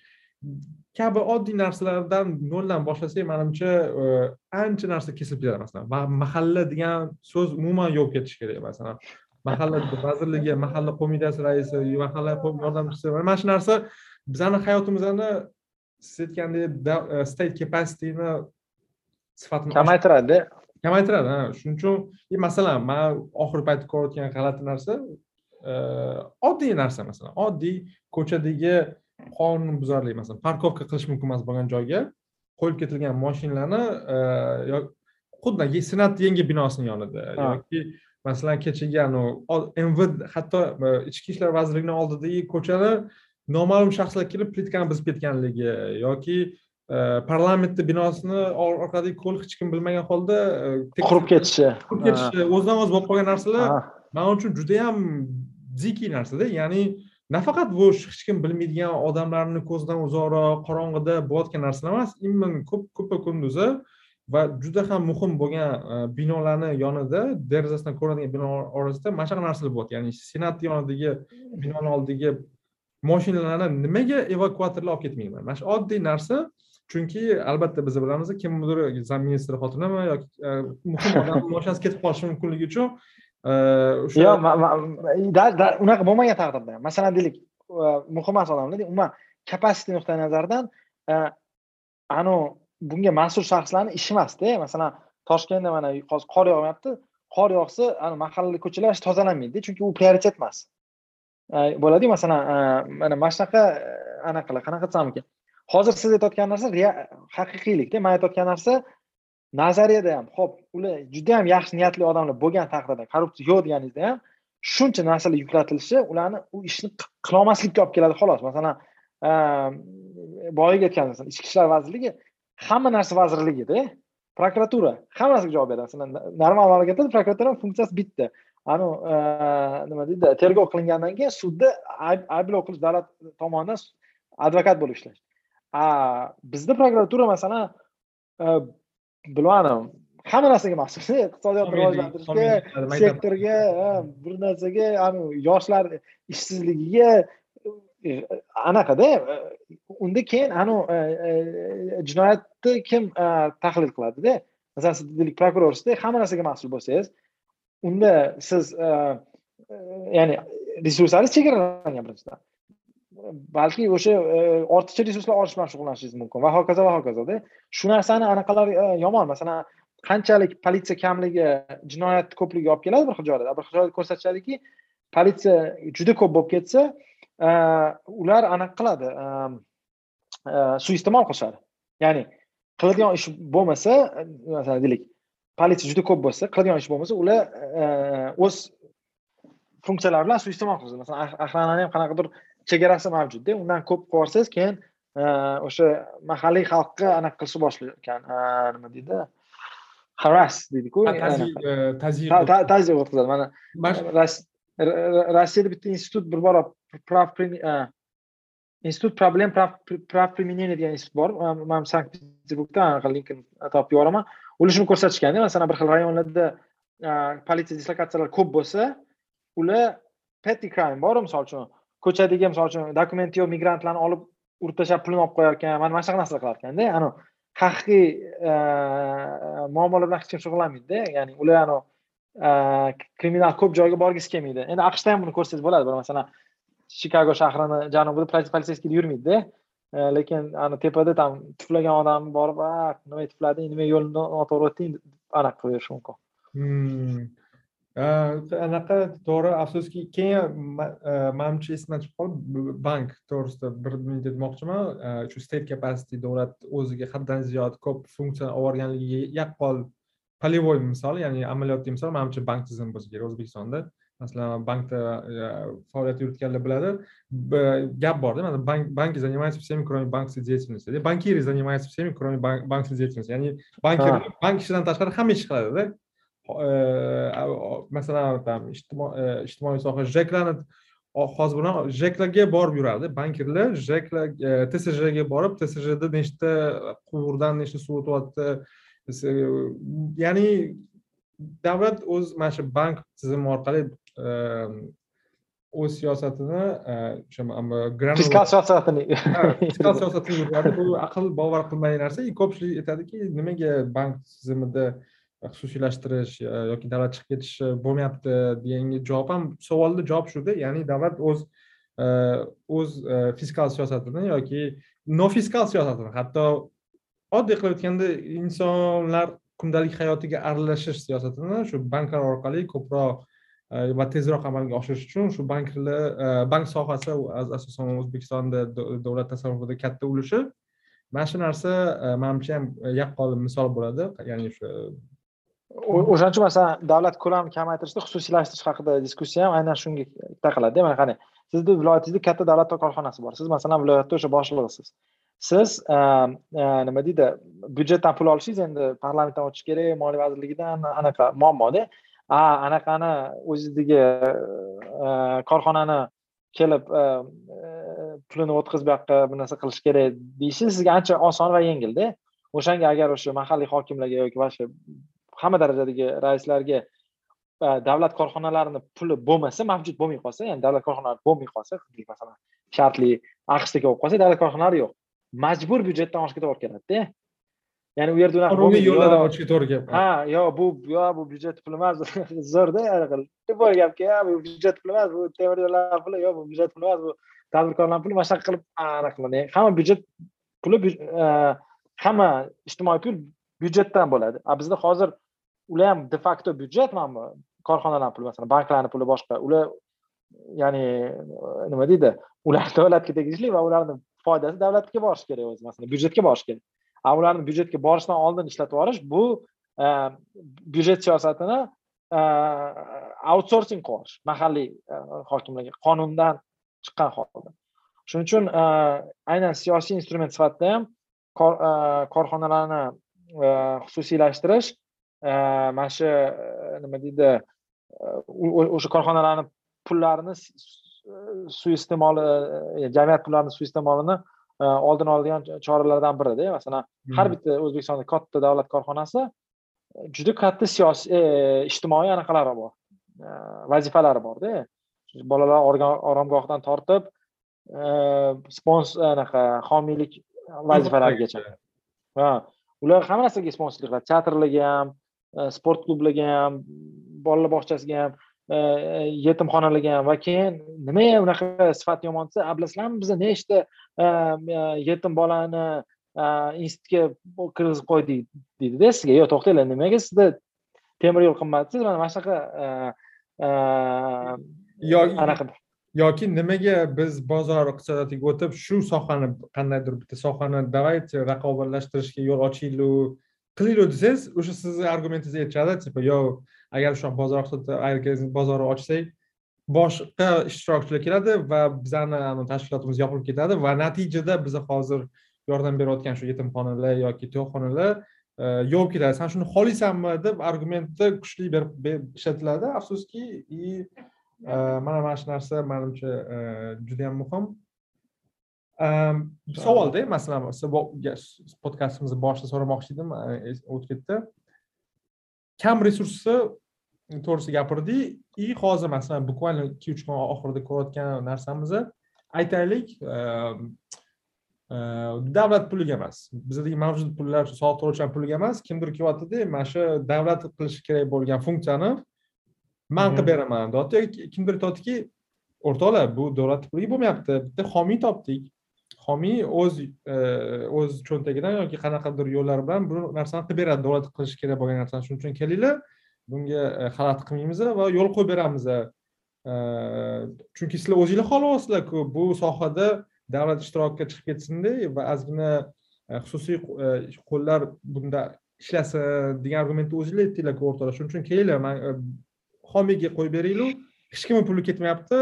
kabi oddiy narsalardan noldan boshlasak manimcha e, ancha narsa kesilib ketadi masalan mahalla degan so'z umuman yo'q ketishi kerak masalan mahalla vazirligi mahalla qo'mitasi raisi mahalla yordamchisi mana shu narsa bizani hayotimizni siz aytgandek e, state capacityni sifatini kamaytiradi. kamaytiradi ha. Shuning uchun masalan man oxirgi paytda ko'rayotgan g'alati narsa e, oddiy narsa masalan oddiy ko'chadagi qonunbuzarlik masalan parkovka qilish mumkin emas bo'lgan joyga qo'yib ketilgan mashinalarni e, xuddi senat yangi binosini yonida yoki masalan kechagi mv hatto e, ichki ishlar vazirligini oldidagi ko'chani noma'lum shaxslar kelib plitkani buzib ketganligi yoki e, parlamentni binosini orqadagi ko'l hech kim bilmagan holda qurib ketishi. qurib ketishi o'zidan o'zi bo'lib qolgan narsalar man uchun judayam dикий narsada. Ya'ni nafaqat bu hech kim bilmaydigan odamlarni ko'zdan uzoqroq qorong'ida bo'layotgan narsalar emas именно ko'p ko'pa kunduzi va juda ham muhim bo'lgan e, binolarni yonida derazasidan ko'rinadigan bino orasida mana shunaqa narsalar bo'lyapti. Ya'ni senat yonidagi binoni oldiga moshinalarni nimaga evakuatorlar olib ketmayman? Mana shu oddiy narsa chunki albatta biz bilamiz kimdir zamministr xotinimi yoki e, muhim odam moshinasi ketib qolishi mumkinligi uchun e, o'sha yo'q unaqa bo'lmagan taqdirda. Masalan deylik e, muhim masalada umuman kapasiti nuqtai nazaridan anavi bunga mas'ul shaxslarni ishi emasda masalan toshkentda mana hozir qor yog'yapti qor yog'sa mahalla ko'chalar tozalanmaydida chunki u prioritet emas. Э, bo'ladiyu masalan э, mana mana shunaqa э, anaqalar qanaqa desam ekan hozir siz aytayotgan narsa haqiqiylikda man aytayotgan narsa nazariyada ham ho'p ular juda yam yaxshi niyatli odamlar bo'lgan taqdirda korrupsiya yo'q deganingizda ham shuncha narsalar yuklatilishi ularni u ishni qilolmaslikka olib keladi xolos. Masalan e, boyagi aytgan ichki ishlar vazirligi hamma narsa vazirligida prokuratura hamma narsaga javob beradi. Masalan normal mamlakatda prokuratura funksiyasi bitta anavi nima deydi tergov qilingandan keyin sudda ayblov qilish davlat tomonidan advokat bo'lib ishlash. Bizda prokuratura masalan bilmadim hamma narsaga mas'ul iqtisodiyotni rivojlantirishga sektorga bir narsaga yoshlar ishsizligiga e, anaqada e, unda keyin anavi e, jinoyatni kim tahlil qiladida? Masalan siz deylik prokurorsizda hamma narsaga mas'ul bo'lsangiz unda siz e, e, ya'ni resurslaringiz chegaralangan birinchidan balki o'sha e, ortiqcha resurslar olish bilan shug'ullanishingiz mumkin va hokazo va hokazoda. Shu narsani anaqalar yomon. Masalan qanchalik politsiya kamligi jinoyat ko'pligiga olib keladi bir xil joylarda. Bir xil joyda ko'rsatishadiki politsiya juda ko'p bo'lib ketsa ular anaqa qiladi suiiste'mol qilishadi. Ya'ni qiladigan ish bo'lmasa masalan deylik politsiya juda ko'p bo'lsa qiladigan ish bo'lmasa ular o'z funksiyalari bilan suiiste'mol qiladi masalan охранani ham qanaqadir chegarasi mavjudda undan ko'p qilib yuborsangiz keyin e, o'sha mahalliy xalqqa anaqa qilishni boshlayotgan e, nima deydi harass deydiku. Tazyiq o'tkazadi. Mana rossiyada bitta institut bir bora prav e, institut problem prav применения degan institut bor. Man sankt peterburgda anaqa linkini topib yuboraman ular shuni ko'rsatishganda masalan bir xil rayonlarda politsiya dislokatsiyalari ko'p bo'lsa ular petty crime bor misol uchun ko'chadagi misol uchun dokumenti yo'q migrantlarni olib urib tashlab pulini olib qo'yarkan mana mana shunaqa narsalar qilar ekanda anavi haqiqiy muammolar bilan hech kim shug'ullanmaydida. Ya'ni ular anavi kriminal ko'p joyga borgisi kelmaydi. Endi aqshda ham buni ko'rsangiz bo'ladi. Masalan chikago shahrini janubida politsiyskiylar yurmaydida. Э, lekin ani tepada там tuflagan odam borib a ah, nimaga tuflading nimaga yo'lni noto'g'ri o'tding anaqa qilib berishi mumkin hmm. э, anaqa to'g'ri afsuski keyin э, manimcha esimdan chiqib qoldi bank to'g'risida bir nima demoqchiman. Shu state capacity davlat o'ziga haddan ziyod ko'p funksiya olib yuborganligiga yaqqol полевой misol ya'ni amaliyotli misol manimcha bank tizimi bo'lsa kerak o'zbekistonda. Masalan bankda faoliyat yuritganlar biladi. Gap borda masalan bank banki занимается всеми кроме банковской деятельности банкиры занимаются всеми кроме банковской деятельности ya'ni bankir bank ishidan tashqari hamma ish qiladida masalan там ijtimoiy soha jeklarni hozir bilan jeklarga borib yuradi. Bankirlar jeklar tsjga borib tsjda nechta quvurdan nechta suv o'tyapti. Ya'ni davlat o'z mana shu bank tizimi orqali o'z siyosatini o'sha fiskal siyosatini fiskal siyosatini yuritadi bu aql bovar qilmaydigan narsa ko'pchilik aytadiki nimaga bank tizimida xususiylashtirish yoki davlat chiqib ketishi bo'lmayapti deganga javob ham savolni javob shuda ya'ni davlat o'z o'z fiskal siyosatini yoki nofiskal siyosatini hatto oddiy qilib aytganda insonlar kundalik hayotiga aralashish siyosatini shu banklar orqali ko'proq va tezroq amalga oshirish uchun shu banklar bank sohasi asosan o'zbekistonda davlat tasarrufida katta ulushi mana shu narsa manimcha ham yaqqol misol bo'ladi. Ya'ni o'sha o'shaning uchun masalan davlat ko'lamini kamaytirishda xususiylashtirish haqida diskussiya ham aynan shunga taqaladida mana qani sizni viloyatingizda katta davlat korxonasi bor siz masalan viloyatda o'sha boshlig'isiz siz nima deydi byudjetdan pul olishingiz endi parlamentdan o'tishi kerak moliya vazirligidan anaqa muammoda a anaqani o'zizniki e, e, korxonani kelib e, pulini o'tkazib bu yoqqa bir narsa qilish kerak deyishi sizga ancha oson va yengilda. O'shanga agar o'sha mahalliy hokimlarga yoki вообще hamma darajadagi raislarga davlat korxonalarini puli bo'lmasa mavjud bo'lmay qolsa ya'ni davlat korxonalari bo'lmay qolsa masalan shartli aqshdagi bo'lib qolsa davlat korxonalari yo'q. Majbur byudjetdan oshib ketaverib keladida. Ya'ni u yerda unaqa yo'llardan o'tishga to'g'ri keladi ha yo bu yo bu byudjet puli emas zo'rda boy gapga bu byudjet puli emas bu temir yo'llar puli yo bu byudjet puli emas bu tadbirkorlarni puli mana shunaqa qilib anaqa hamma byudjet puli e, hamma ijtimoiy pul byudjetdan bo'ladi. A bizda hozir ular ham de facto byudjet mana bu korxonalarni puli masalan banklarni puli boshqa. Ular ya'ni nima deydi? Ular davlatga tegishli va ularni foydasi davlatga borishi kerak o'zi masalan byudjetga borishi kerak a ularni byudjetga borishdan oldin ishlatib yuborish bu e, byudjet siyosatini e, outsourcing qilib yuborish mahalliy e, hokimlarga qonundan chiqqan holda. Shuning uchun aynan siyosiy instrument sifatida ham korxonalarni xususiylashtirish mana shu nima deydi o'sha korxonalarni pullarini suiiste'moli jamiyat pullarini suiiste'molini oldini oladigan choralardan birida masalan har bitta o'zbekistonda katta davlat korxonasi juda katta siyosiy ijtimoiy anaqalari bor. Vazifalari borda bolalar oromgohdan tortib spons anaqa homiylik vazifalarigacha ha ular hamma narsaga sponsorlik qiladi. Teatrlarga ham E, sport klublarga ham bolalar bog'chasiga ham e, yetimxonalarga ham va keyin nima unaqa sifat yomon desa bilasizlarmi biza nechta e, yetim bolani institutga kirgizib qo'ydik deydida sizga. Yo'q to'xtanglar nimaga sizda temir yo'l qimmat siz mana shunaqa anaqa. yoki nimaga biz bozor iqtisodiyotiga o'tib shu sohani qandaydir bitta sohani давайте raqobatlashtirishga yo'l ochaylik qilinglar desangiz o'sha sizni argumentingiz aytishadi типа yo agar shu bozor bozorni ochsak boshqa ishtirokchilar keladi va bizani tashkilotimiz yopilib ketadi va natijada biza hozir yordam berayotgan shu yetimxonalar yoki to'yxonalar e, yopib ketadi. San shuni xohlaysanmi deb argumentni kuchli berib ishlatiladi. Afsuski и e, mana mana shu narsa manimcha e, juda yam muhim. Savolda masalan podkastimizni boshida so'ramoqchi edim o'tib ketdi. Kam resursni to'g'risi gapirdik и hozir masalan bukvalno ikki uch kun oxirida ko'rayotgan narsamiz aytaylik davlat puliga emas. Bizdagi mavjud pullar soliq to'lovchilar puliga emas. Kimdir kelyaptida mana shu davlat qilishi kerak bo'lgan funksiyani man qilib beraman. Deyapti kimdir aytyaptiki o'rtoqlar bu davlat puliga bo'lmayapti. Bitta homiy topdik homiy o'z e, o'z cho'ntagidan yoki qanaqadir yo'llar bilan bir narsani qilib beradi davlat qilishi kerak bo'lgan narsani. Shuning uchun kelinglar bunga e, xalaqit qilmaymiz va yo'l qo'yib beramiz e, chunki sizlar o'zinglar xohlayapsizlarku bu sohada davlat ishtirokiga chiqib ketsinda va ozgina xususiy qo'llar bunda ishlasin degan argumentni o'zinglar aytdinglarku o'rtada. Shuning uchun kelinglar man homiyga qo'yib beringlar hech kimni puli ketmayapti.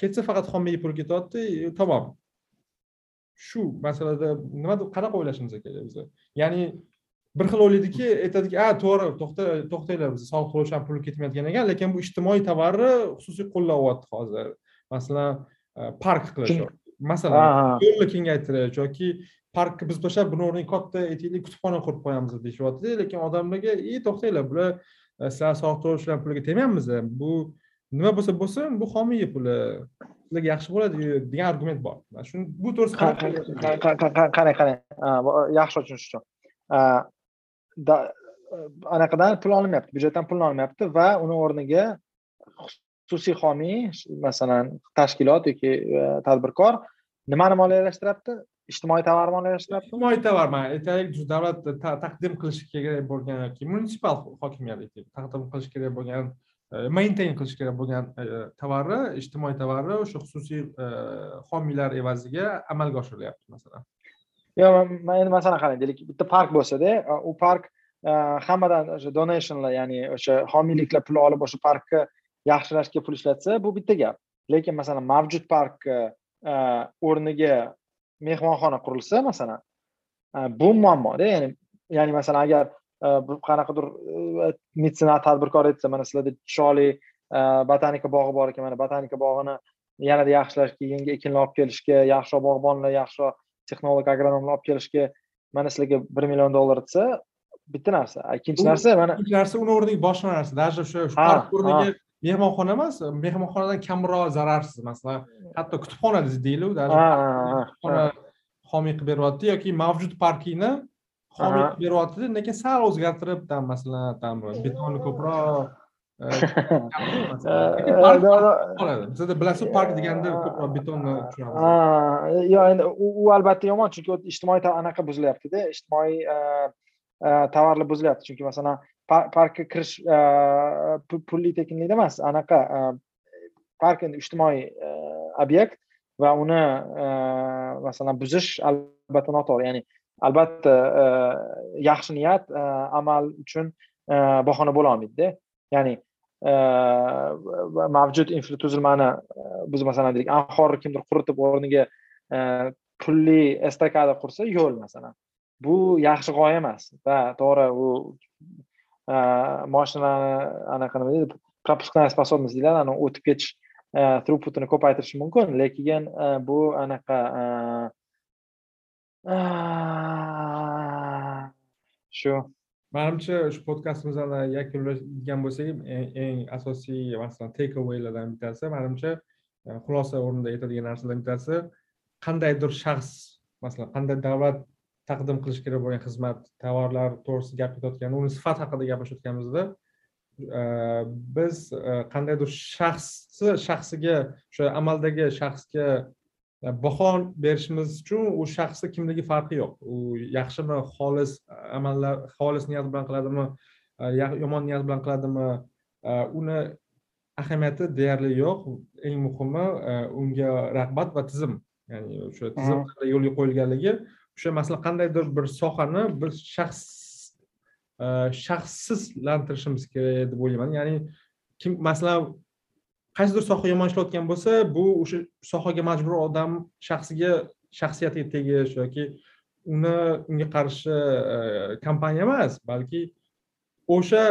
Ketsa faqat homiyga pul ketyapti. Tamom. Shu masalada nima qanaqa o'ylashimiz kerak biza ya'ni bir xil o'ylaydiki aytadiki a to'g'ri to'xta to'xtanglar biz soliq ham puli ketmayotgan ekan lekin bu ijtimoiy tovarni xususiy qo'llayapti hozir. Masalan park qilish masalan yo'lni kengaytirish yoki parkni biz tashlab buni o'rniga katta aytaylik kutubxona qurib qo'yamiz deyishyapti lekin odamlarga e to'xtanglar bular sizlar soliq to'lashlar puliga tegmayapmiz bu nima bo'lsa bo'lsin bu homiy puli sizlarga yaxshi bo'ladi degan argument bor. Shu bu to'g'risida qarang. qarang yaxshi tushunish uchun. Anaqadan pul olinmayapti byudjetdan pul olinmayapti va uni o'rniga xususiy homiy masalan tashkilot yoki e, tadbirkor nimani moliyalashtiryapti ijtimoiy tovarni moliyalashtiryapti ijtimoiy tovar man aytaylik davlat taqdim qilishi kerak bo'lgan yoki munisipal hokimiyat taqdim qilishi kerak bo'lgan e, maintain qilish kerak bo'lgan e, tovarni ijtimoiy tovarni o'sha xususiy e, homiylar evaziga amalga oshirilyapti masalan. Yo'q man endi masalan qarang deylik bitta park bo'lsada e, u park hammadan o'sha donationlar ya'ni o'sha homiyliklar pul olib o'sha parkni yaxshilashga pul ishlatsa bu bitta gap. Lekin masalan mavjud parkni o'rniga mehmonxona qurilsa masalan bu muammoda ya'ni ya'ni masalan agar qanaqadir metsenat tadbirkor aytsa mana sizlarda chiroyli botanika bog'i bor ekan mana botanika bog'ini yanada yaxshilashga yangi ekinlar olib kelishga yaxshiroq bog'bonlar yaxshiroq texnolog agronomlar olib kelishga mana sizlarga bir million dollar desa bitta narsa. Ikkinchi narsa mana ikkinchi narsa uni o'rniga boshqa narsa. Даже o'sha park o'rniga mehmonxona emas mehmonxonadan kamroq zararsiz. Masalan hatto kutubxona deylik даже homiy qilib beryapti yoki mavjud parkingni homiy qilib beryaptida lekin sal o'zgartirib там masalan там betonni ko'proq bizada bilasiz park deganda ko'proq betonni tushunamiz. Yo'q endi u albatta yomon chunki ijtimoiy anaqa buzilyaptida ijtimoiy tovarlar buzilyapti. Chunki masalan parkka kirish pulli tekinlikda emas anaqa park endi ijtimoiy obyekt va uni masalan buzish albatta noto'g'ri. Ya'ni albatta e, yaxshi niyat e, amal uchun e, bahona bo'la olmaydida. Ya'ni mavjud infratuzilmani biz masalan deylik anhorni kimdir quritib o'rniga pulli estakada qursa yo'l masalan. Bu yaxshi g'oya emas. Va to'g'ri u moshinani anaqa nima deydi пропускная способность deyiladi ani o'tib ketish throughputini ko'paytirishi mumkin. Lekin bu anaqa Ah. shu. Manimcha shu podkastimizni yakunlaydigan bo'lsak eng asosiy masalan take awaylardan bittasi manimcha e, xulosa o'rnida aytadigan narsalardan bittasi qandaydir shaxs masalan qanday davlat taqdim qilish kerak bo'lgan xizmat tovarlar to'g'risida gap ketayotganda uni sifat haqida gaplashayotganimizda e, biz e, qandaydir shaxsni shaxsiga o'sha amaldagi shaxsga baho berishimiz uchun u shaxsni kimligi farqi yo'q. U yaxshimi xolis amallar xolis niyat bilan qiladimi yomon niyat bilan qiladimi uni ahamiyati deyarli yo'q. Eng muhimi unga rag'bat va tizim ya'ni o'sha tizim yo'lga qo'yilganligi o'sha masalan qandaydir bir sohani biz shaxs shaxssizlantirishimiz kerak deb o'ylayman. Ya'ni kim masalan qaysidir soha yomon ishlayotgan bo'lsa bu o'sha sohaga majbur odam shaxsiga shaxsiyatiga tegish yoki uni unga qarshi e, kompaniya emas balki o'sha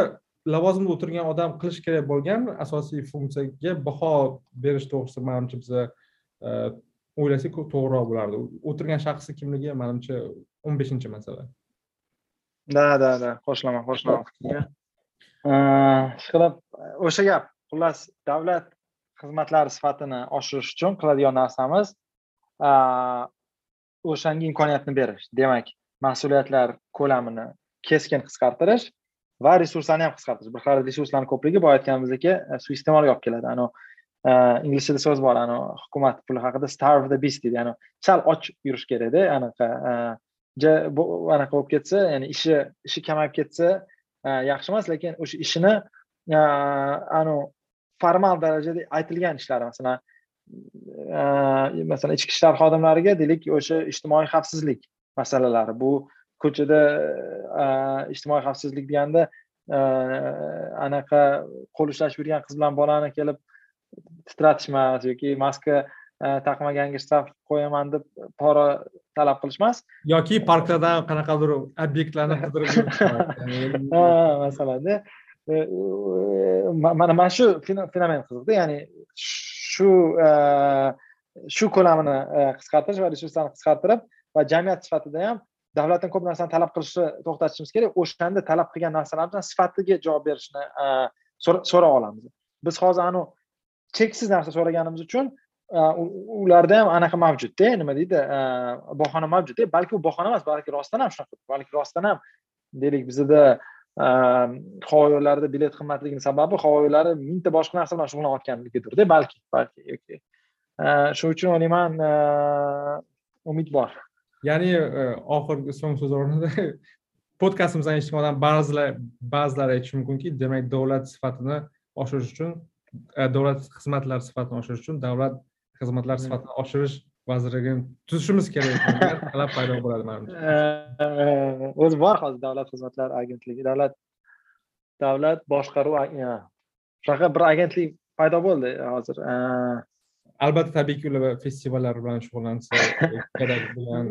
lavozimda o'tirgan odam qilish kerak bo'lgan asosiy funksiyaga baho berish to'g'risida manimcha biza e, o'ylasak to'g'riroq bo'lardi. O'tirgan shaxsni kimligi manimcha o'n beshinchi masala. Да да да qo'shilaman qo'shilaman ishqilib o'sha gap xullas davlat xizmatlar sifatini oshirish uchun qiladigan narsamiz o'shanga imkoniyatni berish. Demak mas'uliyatlar ko'lamini keskin qisqartirish va resurslarni ham qisqartirish. Bir xil resurslarni ko'pligi boya aytganimizdek suiiste'molga olib keladi. Anavi e, ingliz tilida so'z bor anavi hukumat puli haqida starve the beast deydi. Ya'ni sal och yurish kerakda anaqa e, anaqa bo'lib ketsa ya'ni ishi ishi kamayib ketsa e, yaxshi emas lekin o'sha ishini anavi formal darajada aytilgan ishlar. Masalan masalan ichki ishlar xodimlariga deylik o'sha ijtimoiy xavfsizlik masalalari. Bu ko'chada ijtimoiy xavfsizlik deganda anaqa qo'l ushlashib yurgan qiz bilan bolani kelib titratishmas yoki maska taqmaganga shtraf qo'yaman deb pora talab qilishmas. Yoki parklardan qanaqadir obyektlarni qidirib masalanda mana mana shu fenomen qiziqda. Ya'ni shu e, shu ko'lamini e, qisqartirish va resurslarni qisqartirib va jamiyat sifatida ham davlatdan ko'p narsani talab qilishni to'xtatishimiz kerak. O'shanda talab qilgan narsalardan sifatiga javob berishni e, so'ra olamiz. Biz hozir anavi cheksiz narsa so'raganimiz uchun ularda ham anaqa mavjudda nima deydi bahona mavjud balki u bahona emas balki rostdan ham shunaqa balki rostdan ham deylik bizada havo yo'llarida bilet qimmatligini sababi havo yo'llari mingta boshqa narsa bilan shug'ullanayotganligidirda balki balki yoki. Shuning uchun o'ylayman umid bor. Ya'ni oxirgi so'nggi so'z o'rnida podkastimizni eshitgan odam ba'zilar ba'zilar aytishi mumkinki demak davlat sifatini oshirish uchun davlat xizmatlari sifatini oshirish uchun davlat xizmatlar sifatini oshirish vazirligini tuzishimiz kerak talab paydo bo'ladi manimcha o'zi bor hozir davlat xizmatlari agentligi. Davlat davlat boshqaruv shunaqa bir agentlik paydo bo'ldi hozir. Albatta tabiiyki ular festivallar bilan shug'ullansa kerak bo'lgan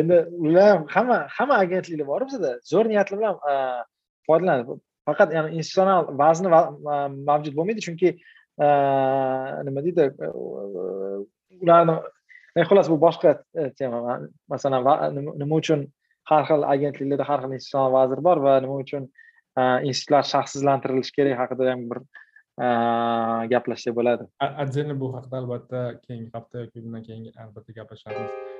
endi ular hamma hamma agentliklar bor bizada zo'r niyatlar bilan foydalanadi. Faqat institutsional vazni mavjud bo'lmaydi. Chunki nima deydi ularni e, xullas bu boshqa e, tema. Masalan nima uchun har xil agentliklarda har xil institutsional vazir bor va nima uchun e, institutlar shaxssizlantirilishi kerak haqida ham bir gaplashsak bo'ladi. Отдельно bu haqida albatta keyingi hafta yoki bundan keyin albatta gaplashamiz.